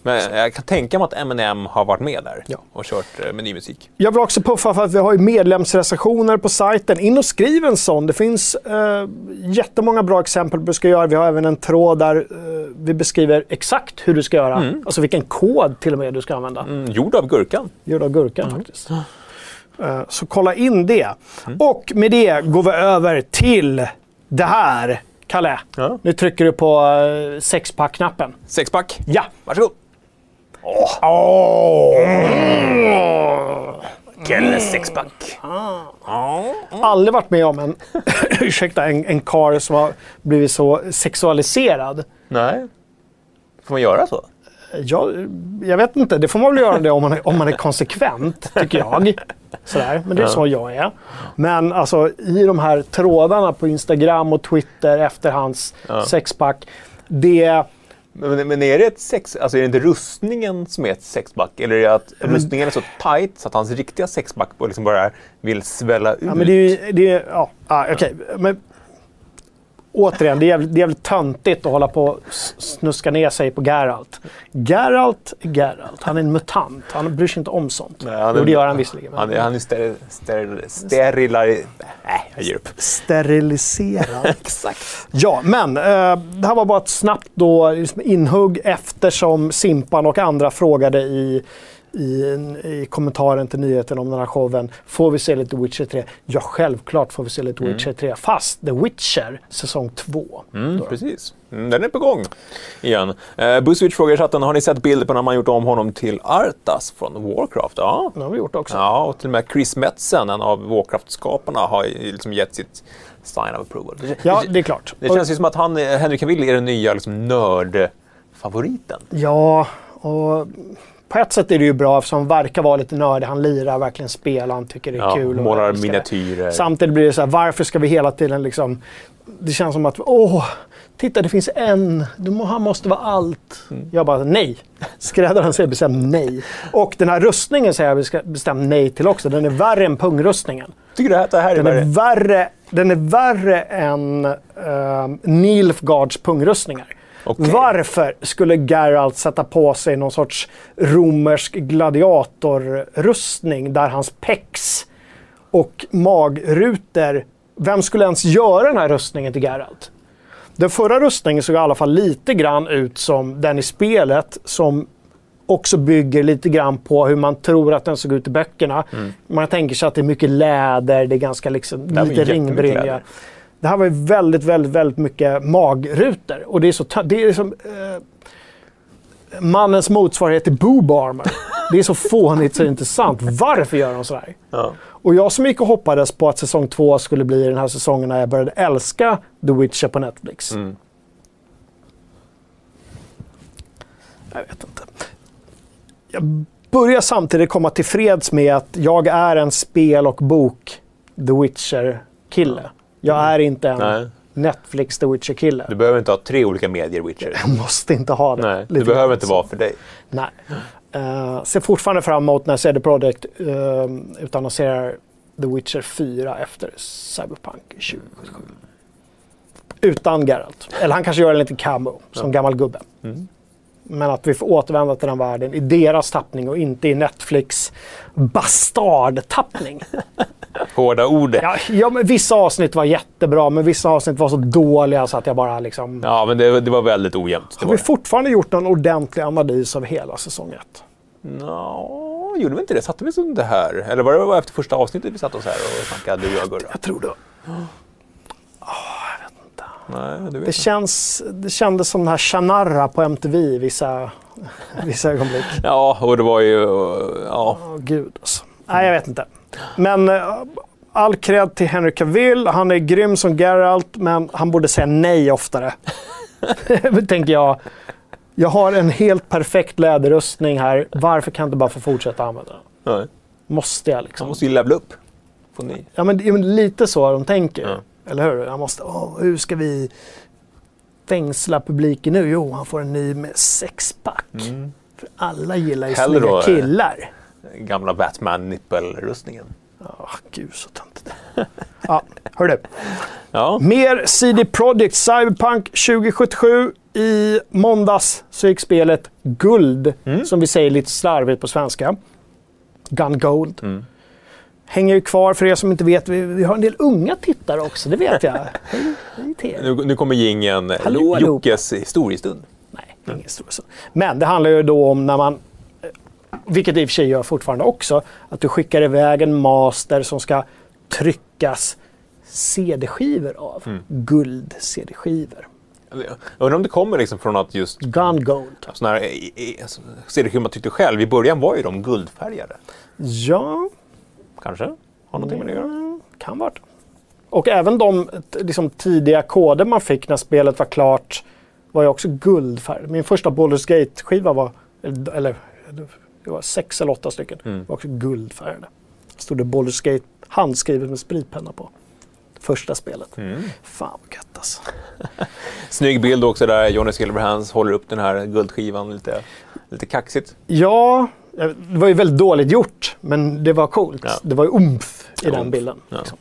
Men jag kan tänka mig att Eminem har varit med där Ja. och kört eh, menymusik. Jag vill också puffa för att vi har ju medlemsrecensioner på sajten. In och skriv en sån. Det finns eh, jättemånga bra exempel på hur du ska göra. Vi har även en tråd där eh, vi beskriver exakt hur du ska göra. Alltså vilken kod till och med du ska använda. Mm, gjord av Gurkan. Gjord av Gurkan faktiskt. Eh, så kolla in det. Och med det går vi över till det här. Kalle, Ja. nu trycker du på uh, sexpack-knappen. Sexpack. Ja! Varsågod. Kelle sexpack. aldrig varit med om en, ursäkta, en, en karl som har blivit så sexualiserad. Nej. Får man göra så? Jag, jag vet inte, det får man väl göra det om man är, om man är konsekvent, tycker jag. Sådär. Men det är så jag är. Men alltså i de här trådarna på Instagram och Twitter efter hans sexpack. Det, Men, men är det ett sex... Alltså är det inte rustningen som är ett sexpack? Eller är det att rustningen är så tight så att hans riktiga sexpack bara liksom bara vill svälla ut? ja, men det är ju, det är, ja, ah, okej. Men återigen, det är, jävligt, det är jävligt töntigt att hålla på och snuska ner sig på Geralt. Geralt är Geralt. Han är en mutant. Han bryr sig inte om sånt. Nej, han är- jo, det gör han visserligen. Han är, han är steril... steril... Sterilar... Nej, jag ger upp. Steriliserad. Exakt. Ja, men eh, det här var bara ett snabbt då, liksom inhugg eftersom Simpan och andra frågade i, i, i kommentaren till nyheten om den här showen. Får vi se lite Witcher 3? Ja, självklart får vi se lite Witcher 3. Fast The Witcher säsong 2. Mm, precis. Mm, den är på gång igen. Eh, Buzzwitch frågar i chatten, har ni sett bilder på när man gjort om honom till Arthas från Warcraft? Ja. Det har vi gjort också. Ja, och till och med Chris Metzen, en av Warcraft-skaparna, har liksom gett sitt sign of approval. Ja, det, är klart. det känns ju som att han, eh, Henry Cavill är den nya liksom, nördfavoriten. Ja, och på ett sätt är det ju bra eftersom han verkar vara lite nördig. Han lirar, verkligen spelar, han tycker det är Ja, kul. och målar miniatyrer. Samtidigt blir det så här, varför ska vi hela tiden liksom... Det känns som att, åh, titta det finns en, du må, han måste vara allt. Mm. Jag bara, nej. Skräddaren säger bestämt nej. Och den här rustningen säger jag bestämt nej till också. Den är värre än pungrustningen. Tycker du att det här är Den är värre? värre, den är värre än uh, Nilfgaards pungrustningar. Okej. Varför skulle Geralt sätta på sig någon sorts romersk gladiatorrustning där hans pex och magrutor... Vem skulle ens göra den här rustningen till Geralt? Den förra rustningen såg i alla fall lite grann ut som den i spelet som också bygger lite grann på hur man tror att den såg ut i böckerna. Man tänker sig att det är mycket läder, det är ganska liksom, Mm. lite ringbrynja. Det här var ju väldigt, väldigt, väldigt mycket magrutor. Och det är så... Det är som... Eh, mannens motsvarighet till boob armor. Det är så fånigt så det är inte sant. Varför gör de sådär? Ja. Och jag som gick och hoppades på att säsong två skulle bli den här säsongen när jag började älska The Witcher på Netflix. Mm. Jag vet inte. Jag börjar samtidigt komma till freds med att jag är en spel och bok The Witcher-kille. Jag är inte en Nej. Netflix The Witcher-kille. Du behöver inte ha tre olika medier, Witcher. Jag måste inte ha det. Nej, det behöver grann inte vara för dig. Nej. Uh, ser fortfarande fram emot när CD Projekt uh, utannonserar The Witcher 4 efter Cyberpunk 2077. Utan Geralt. Eller han kanske gör en liten cameo som gammal gubbe. Mm. Men att vi får återvända till den världen i deras tappning och inte i Netflix bastardtappning. Hårda ord. ja, ja, men vissa avsnitt var jättebra, men vissa avsnitt var så dåliga så att jag bara liksom... Ja, men det, det var väldigt ojämnt. Har vi fortfarande gjort någon ordentlig analys av hela säsong 1? Nå, gjorde vi inte det? Satte vi oss det här? Eller var det efter första avsnittet vi satt oss här och snackade, du och jag Gurra? Jag tror det. Nej, Det, inte. känns, det kändes som den här Shannara på MTV vissa, vissa ögonblick. Ja, och det var ju... Ja, Åh gud alltså. Nej, jag vet inte. Men eh, all cred till Henry Cavill. Han är grym som Geralt, men han borde säga nej oftare. Tänker jag. Jag har en helt perfekt läderrustning här. Varför kan jag inte bara få fortsätta använda den? Nej. Måste jag Man liksom? måste ju levla upp. Ja, men, ja, men lite så de tänker. Ja. Eller hur? Jag måste, åh, hur ska vi fängsla publiken nu? Jo, han får en ny med sexpack. För alla gillar ju Mm. Hellre snygga killar. Gamla Batman-nippelrustningen. Åh, gud så töntigt. ja, hörru. Ja. Mer CD Projekt Cyberpunk 2077. I måndags så gick spelet Guld, Mm. som vi säger lite slarvigt på svenska. Gun Gold. Mm. Hänger ju kvar för er som inte vet. Vi, vi har en del unga tittare också, det vet jag. Nu, nu kommer Hallå, allihopa. Jockes historiestund. Nej, ingen stor sak. Men det handlar ju då om när man, eh, vilket i och för sig gör fortfarande också, att du skickar iväg en master som ska tryckas CD-skivor av. Mm. Guld-CD-skivor. Jag undrar om det kommer liksom från att just Gun Gold. sådana här alltså, CD-skivor man tyckte själv, i början var ju de guldfärgade. Ja, Kanske? Har någonting med det att göra? mm, kan vara. Och även de liksom, tidiga koder man fick när spelet var klart var ju också guldfärg. Min första Baldur's Gate-skiva var, eller, det var sex eller åtta stycken, Mm. var också guldfärgade. Stod det Baldur's Gate handskrivet med spritpenna på. Första spelet. Mm. Fan vad gött alltså. Snygg bild också där Johnny Silverhands håller upp den här guldskivan lite, lite kaxigt. Ja, det var ju väldigt dåligt gjort, men det var coolt. Ja. Det var ju umf i Ja, den umf. bilden. Ja. Liksom.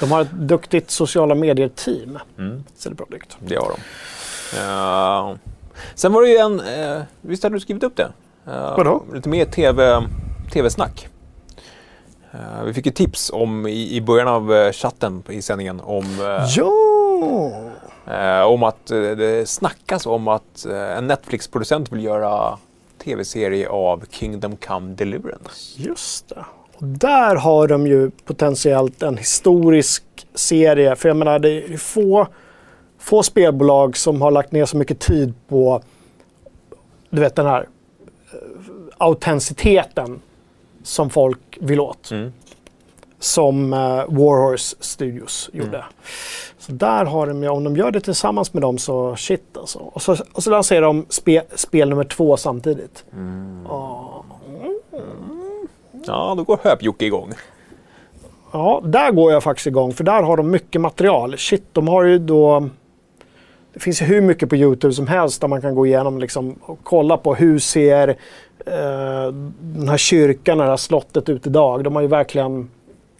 De har ett duktigt sociala medier-team. Mm. CD Projekt. Det har de. Ja. Sen var det ju en, eh, visst hade du skrivit upp det? Eh, Vadå? Lite mer TV, TV-snack. Eh, vi fick ett tips om i, i början av eh, chatten i sändningen om, eh, Ja! eh, om att eh, det snackas om att eh, en Netflix-producent vill göra tv-serie av Kingdom Come Deliverance. Just det. Och där har de ju potentiellt en historisk serie. För jag menar, det är få, få spelbolag som har lagt ner så mycket tid på du vet den här eh, autenticiteten som folk vill åt. Mm. Som eh, Warhorse Studios gjorde. Så där har de om de gör det tillsammans med dem så shit alltså. Och så, och så lanserar de spe, spel nummer två samtidigt. Ja. Ja, då går Höp-Jocke igång. Ja, där går jag faktiskt igång för där har de mycket material. Shit, de har ju då... Det finns ju hur mycket på Youtube som helst där man kan gå igenom liksom, och kolla på hur ser eh, den här kyrkan, det här slottet ut idag. De har ju verkligen...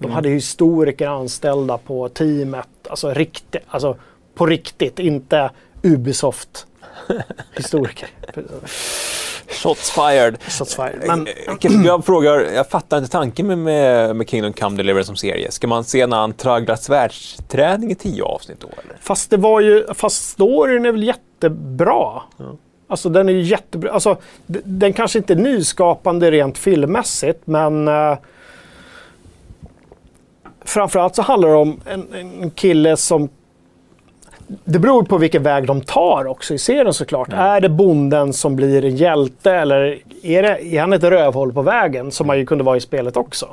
De hade ju historiker anställda på teamet. Alltså, riktigt, alltså på riktigt, inte Ubisoft-historiker. Shots fired. Shots fired. Men, Men... Jag frågar, jag fattar inte tanken med, med, med Kingdom Come Deliverance som serie. Ska man se när han tragglar svärdsträning i tio avsnitt då eller? Fast det var ju, fast storyn är väl jättebra. Alltså den är ju jättebra. Alltså, den kanske inte är nyskapande rent filmmässigt men eh, framförallt så handlar det om en, en kille som det beror på vilken väg de tar också i serien såklart. Är det bonden som blir en hjälte eller är, det, är han ett rövhål på vägen som man ju kunde vara i spelet också?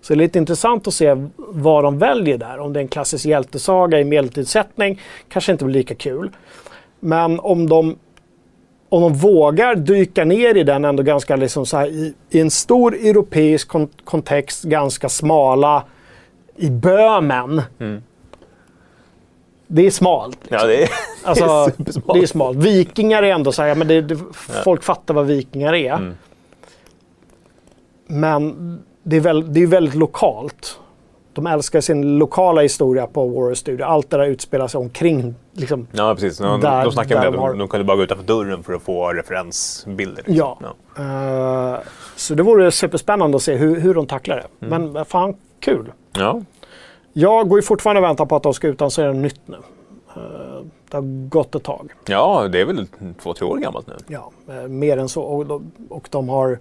Så det är lite intressant att se vad de väljer där. Om det är en klassisk hjältesaga i medeltidssättning kanske inte blir lika kul. Men om de, om de vågar dyka ner i den ändå ganska liksom så här, i, i en stor europeisk kon- kontext, ganska smala i Böhmen. Det är smalt. Ja, det är, Alltså, det är det är smalt. Vikingar är ändå så här, men det, det, folk fattar vad vikingar är. Mm. Men det är, väl, det är väldigt lokalt. De älskar sin lokala historia på Warrior Studio. Allt det där utspelar sig omkring. Liksom. Ja, precis. De, Där- de snackar där om de det. har- De, de kunde bara gå utanför dörren för att få referensbilder. liksom. Ja. Eh, så det vore superspännande att se hur, hur de tacklar det. Mm. Men vad fan, kul. ja. Jag går ju fortfarande och väntar på att de ska utannonsera nytt nu. Eh, det har gått ett tag. Ja, det är väl två, tre år gammalt nu. Ja, eh, mer än så. Och de, och de har...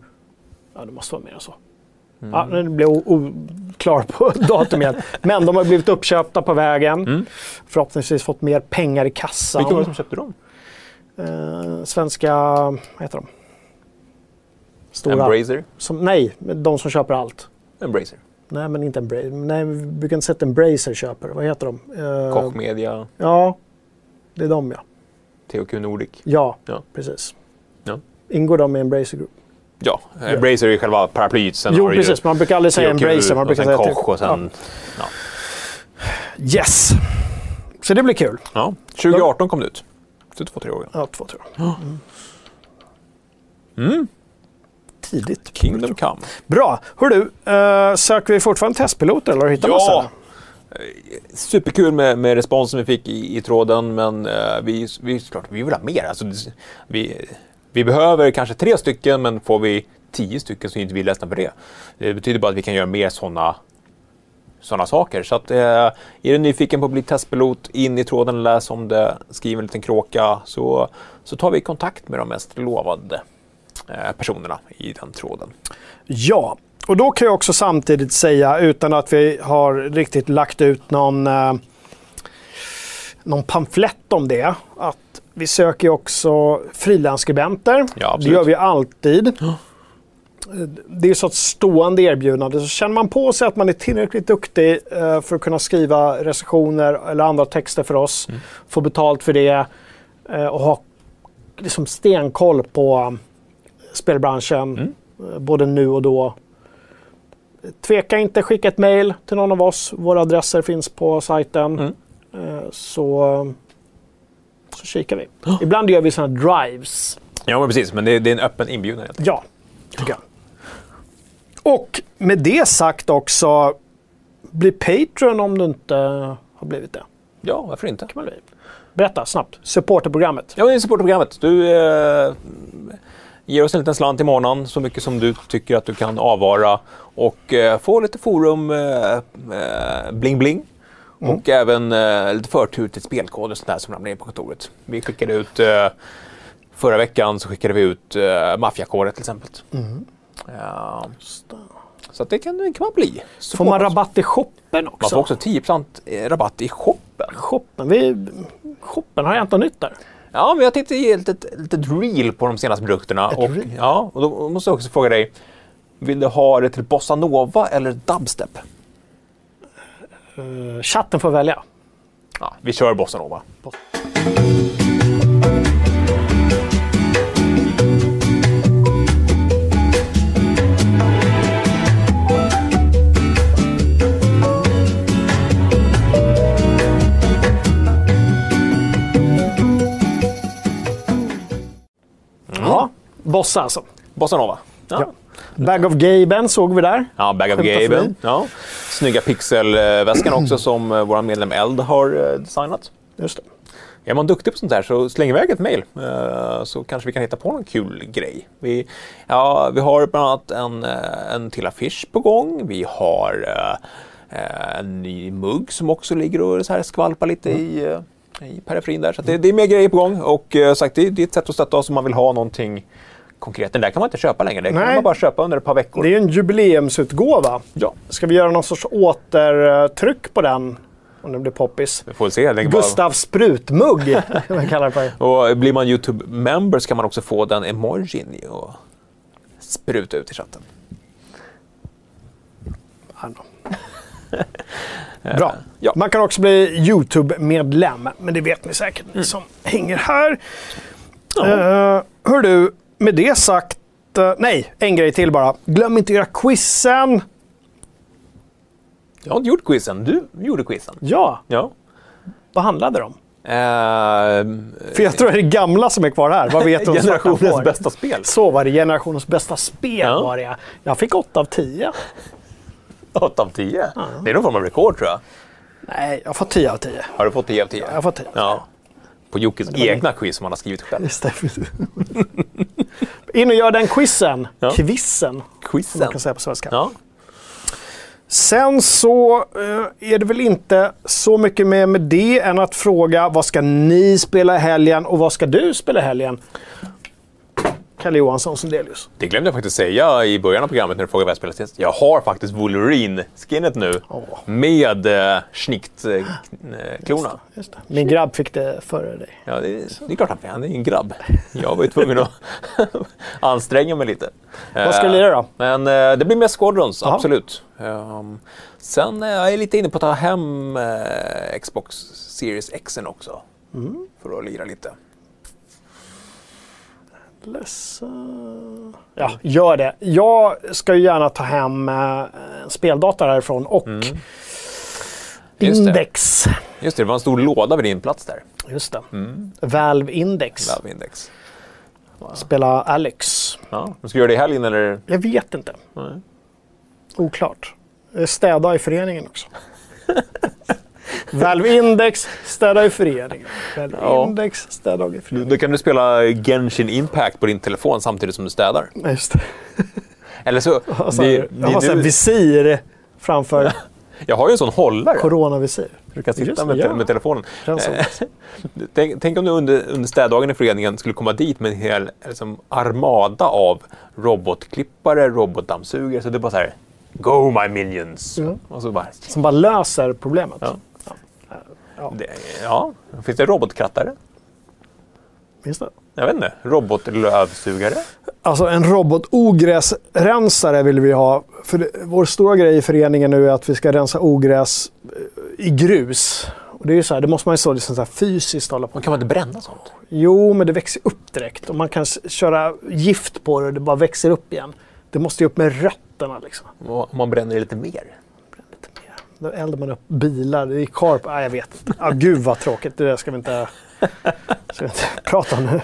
Ja, det måste vara mer än så. Mm. Ja, nu o- oklar på datum igen. Men de har blivit uppköpta på vägen. Förhoppningsvis fått mer pengar i kassan. Mm. Vilka var det som köpte dem? Eh, svenska... Vad heter de? Stora. Embracer? Som, nej, de som köper allt. Embracer. Nej, men inte Embracer. Nej, vi brukar inte säga att Embracer köper. Vad heter de? Eh, Koch Media. Ja, det är de ja. THQ Nordic. Ja, Ja. precis. Ja. Ingår de i Embracer Group? Ja, Embracer är ju själva paraplyet. Sen jo, precis. Man brukar aldrig säga Embracer. Man brukar säga Koch och sen... Ja. Ja. Yes! Så det blir kul. Ja. 2018 kom det ut. Så två, tre år. Ja, två tror jag. Mm. Tidigt. Kingdom Come. Bra. Hör du, eh, söker vi fortfarande testpiloter eller har du hittat massa? Ja! Superkul med, med responsen vi fick i, i tråden, men eh, vi, vi, såklart, vi vill ha mer. Alltså, vi, vi behöver kanske tre stycken, men får vi tio stycken så är inte vi ledsna för det. Det betyder bara att vi kan göra mer sådana såna saker. Så att, eh, är du nyfiken på att bli testpilot, in i tråden, läs om det, skriv en liten kråka, så, så tar vi kontakt med de mest lovade eh, personerna i den tråden. Ja, och då kan jag också samtidigt säga utan att vi har riktigt lagt ut någon, eh, någon pamflett om det. Att vi söker också frilansskribenter. Ja, det gör vi alltid. Det är så ett stående erbjudande. Så känner man på sig att man är tillräckligt duktig eh, för att kunna skriva recensioner eller andra texter för oss, Mm. få betalt för det eh, och ha liksom stenkoll på spelbranschen Mm. eh, både nu och då. Tveka inte, skicka ett mail till någon av oss. Våra adresser finns på sajten. Mm. Eh, Så, så kikar vi. Ibland gör vi sådana drives. Ja, men precis. Men det, det är en öppen inbjudan enkelt. Ja, tycker jag. Och med det sagt också, bli Patreon om du inte har blivit det. Ja, varför inte? kan man bli. Berätta snabbt. Supporterprogrammet. Ja, det är supportprogrammet. Du eh, ger oss en liten slant i månaden, så mycket som du tycker att du kan avvara. Och eh, få lite forum, eh, eh, bling bling. Och även eh, lite förtur till spelkod och sånt där som ramlar in på kontoret. Vi skickade ut, eh, förra veckan så skickade vi ut eh, maffiakodet till exempel. Ja, så det kan, det kan man bli. Får man rabatt i shoppen också? Man får också 10% rabatt i shoppen. Shoppen, vi, shoppen har jag inte nytt där. Ja, men jag tänkte ge ett litet, litet reel på de senaste produkterna. Ett Och, reel? ja, och då måste jag också fråga dig. Vill du ha det till bossa nova eller dubstep? Eh, chatten får välja. Ja, vi kör bossa nova. Ja. Bossa alltså. Bossa nova. Ja. Ja. Bag of Gaben såg vi där. Ja, Bag of Gaben. Ja. Snygga pixelväskan också som eh, vår medlem Eld har eh, designat. Just det. Är man duktig på sånt där så släng iväg ett mejl eh, så kanske vi kan hitta på någon kul grej. Vi, ja, vi har bland annat en, en till affisch på gång. Vi har en ny mugg som också ligger och så här skvalpar lite i, eh, i periferin där. Så det, det är mer grejer på gång och sagt, det, det är ett sätt att stötta oss om man vill ha någonting konkret. Den där kan man inte köpa längre. Det kan man bara köpa under ett par veckor. Det är ju en jubileumsutgåva. Ja, Ska vi göra någon sorts återtryck på den? Om det blir poppis. vi får se. Den Gustav Sprutmugg kan man kalla det för. Och blir man YouTube-member så kan man också få den emojin och spruta ut i chatten. Bra. ja. Man kan också bli YouTube-medlem, men det vet ni säkert ni som hänger här. Uh, hör du, med det sagt... eh, nej, en grej till bara. Glöm inte att göra quizen. Jag har inte gjort quizen. Du gjorde quizen. Ja, Ja. vad handlade det om? Ehm, För jag tror det är gamla som är kvar här. Vad vet du om generationens bästa spel. Så var det. Generationens bästa spel Ja. var det. Jag fick 8 av 10. 8 av 10. Det är någon form av rekord tror jag. Nej, jag får 10 av 10. Har du fått 10 av 10? Jag får 10. Ja. På Jockes egna quiz som han har skrivit själv. Just. In och gör den quizen. Ja. Quizen, som man Quizen. kan säga på svenska. Ja. Sen så eh, är det väl inte så mycket mer med det än att fråga vad ska ni spela i helgen och vad ska du spela i helgen? Kalle Johansson Sundelius. Det glömde jag faktiskt säga i början av programmet när du frågade vad jag spelar sist. Jag har faktiskt Wolverine-skinnet nu. Åh. Med eh, Schnicht-klorna. Just det. Min grabb fick det före dig. Ja, det, är- det är klart han han är en grabb. Jag var ju tvungen att anstränga mig lite. Vad ska du lira då? Men eh, det blir mer Squadrons, Ja. absolut. Ehm, sen är jag lite inne på att ta hem eh, Xbox Series X också. Mm. För att lira lite. Ledsen. Ja, gör det. Jag ska ju gärna ta hem eh, speldata därifrån och Mm. Just det. Index. Just det, det var en stor låda vid din plats där. Just det. Mm. Valve Index. Valve Index. Spela Alex. Ja. Du ska göra det i helgen eller? Jag vet inte. Nej. Oklart. Eh, Städa i föreningen också. Valve Index, städa i föreningen. Valve Ja. Index, städa i föreningen. Då kan du spela Genshin Impact på din telefon samtidigt som du städar. Just det. Eller så... Alltså, det, jag det, har nu, visir framför jag har ju en sån hållare. coronavisir. Du kan sitta med, ja. med telefonen. Som- Tänk, tänk om du under, under städdagen i föreningen skulle komma dit med en hel liksom, armada av robotklippare, robotdammsugare. Så det är bara så här, Go my minions! Ja. Och så bara, Som bara löser problemet. Ja. Ja. det, ja, finns det robotkrattare? Finns det? Jag vet inte. Robotlövsugare? Alltså en robot-ogräsrensare vill vi ha. För det, vår stora grej i föreningen nu är att vi ska rensa ogräs eh, i grus. Och det är ju så här, det måste man ju så, liksom så här fysiskt hålla på Man kan man inte bränna sånt? Jo, men det växer upp direkt. Och man kan köra gift på det och det bara växer upp igen. Det måste ju upp med rötterna liksom. Och man bränner det lite mer? Då eldar man upp bilar. Det är karp. Nej, jag vet inte. Ah, gud vad tråkigt. Det där ska vi inte, ska vi inte prata om nu.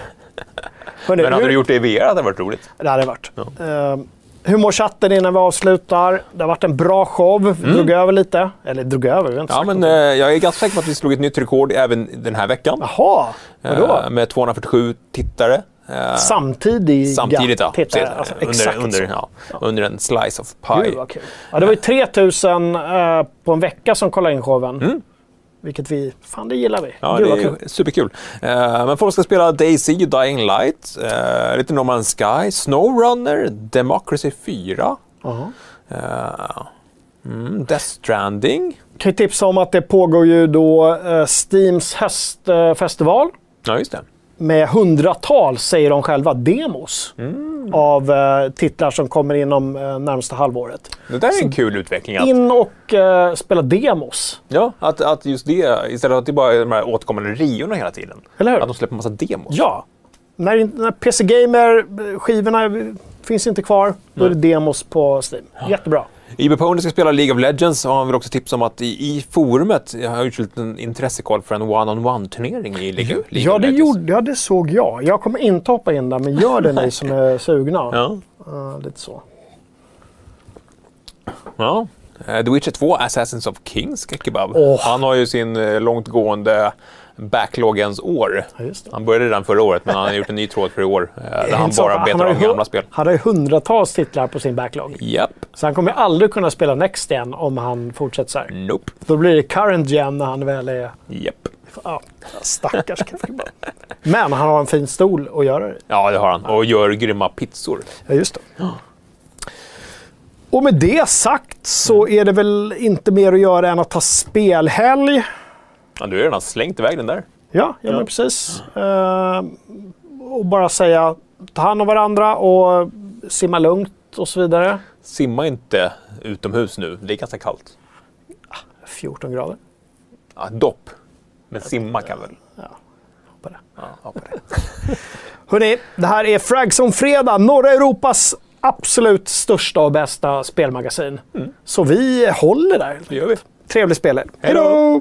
Hörrni, Men hade hur- du gjort det i VR hade det varit roligt. Det hade det varit. Uh, hur mår chatten innan vi avslutar? Det har varit en bra show. Vi drog över lite. Eller drog över, vi har inte Mm. Ja, men eh, jag är ganska säker på att vi slog ett nytt rekord även den här veckan. Jaha, vadå? Eh, med 247 tittare. Eh, Samtidiga Samtidigt ja. tittare. Sen- Alltså, under, exakt under, ja, under en slice of Gud pie. kul. Ja, det var ju 3000 eh, på en vecka som kollade in showen. Vilket vi... Fan, det gillar vi. Mm. Ja, Gud det är kul. superkul. Eh, men folk ska spela Daisy, Dying Light, uh, lite No Man's Sky, SnowRunner, Democracy 4, Jaha. eh, mm, Death Stranding. Kan ju tipsa om att det pågår ju då eh, Steams höstfestival. Ja, just det. Med hundratals, säger de själva, demos Mm. av eh, titlar som kommer inom eh, närmsta halvåret. Det där är en kul utveckling. Att, In och eh, spela demos. ja, att, att just det, istället för att det bara är de här återkommande riorna hela tiden. Eller hur? Att de släpper massa demos. Ja. När, när PC Gamer-skivorna finns inte kvar, då är det demos på Steam. Jättebra. IB Pony ska spela League of Legends och han vill också tipsa om att i, i forumet, jag har gjort en intressekoll för en one-on-one-turnering i League, League Ja of det, Legends. gjorde, ja, det såg jag. Jag kommer inte hoppa in där, men gör det ni som är sugna. Ja. Ja, lite så. ja. Eh, The Witcher 2, Assassins of Kings, Kebab. Åh. Han har ju sin eh, långtgående backloggens år. Ja. Han började redan förra året, men han har gjort en ny tråd för i år. eh, Där han bara betar har av gamla spel. Han har ju hundratals titlar på sin backlog. Japp. Så han kommer ju aldrig kunna spela Next igen om han fortsätter så här. Nope. Då blir det current gen när han väl är... Japp. Ja, stackars. Men han har en fin stol att göra det. Ja, det har han. Och gör grymma pizzor. Ja, just det. Och med det sagt så är det väl inte mer att göra än att ta spelhelg. Ja, du har redan slängt iväg den där. Ja, ja, men precis. Eh, och bara säga ta hand om varandra och simma lugnt och så vidare. Simma inte utomhus nu. Det är ganska kallt. 14 grader. Ja, dopp. Men simma kan väl? På det. Ja, hoppa det. Hörrni, det här är Fragzone Fredag, norra Europas absolut största och bästa spelmagasin. Så vi håller där. Det gör vi. Trevlig spelhelg. Hej då!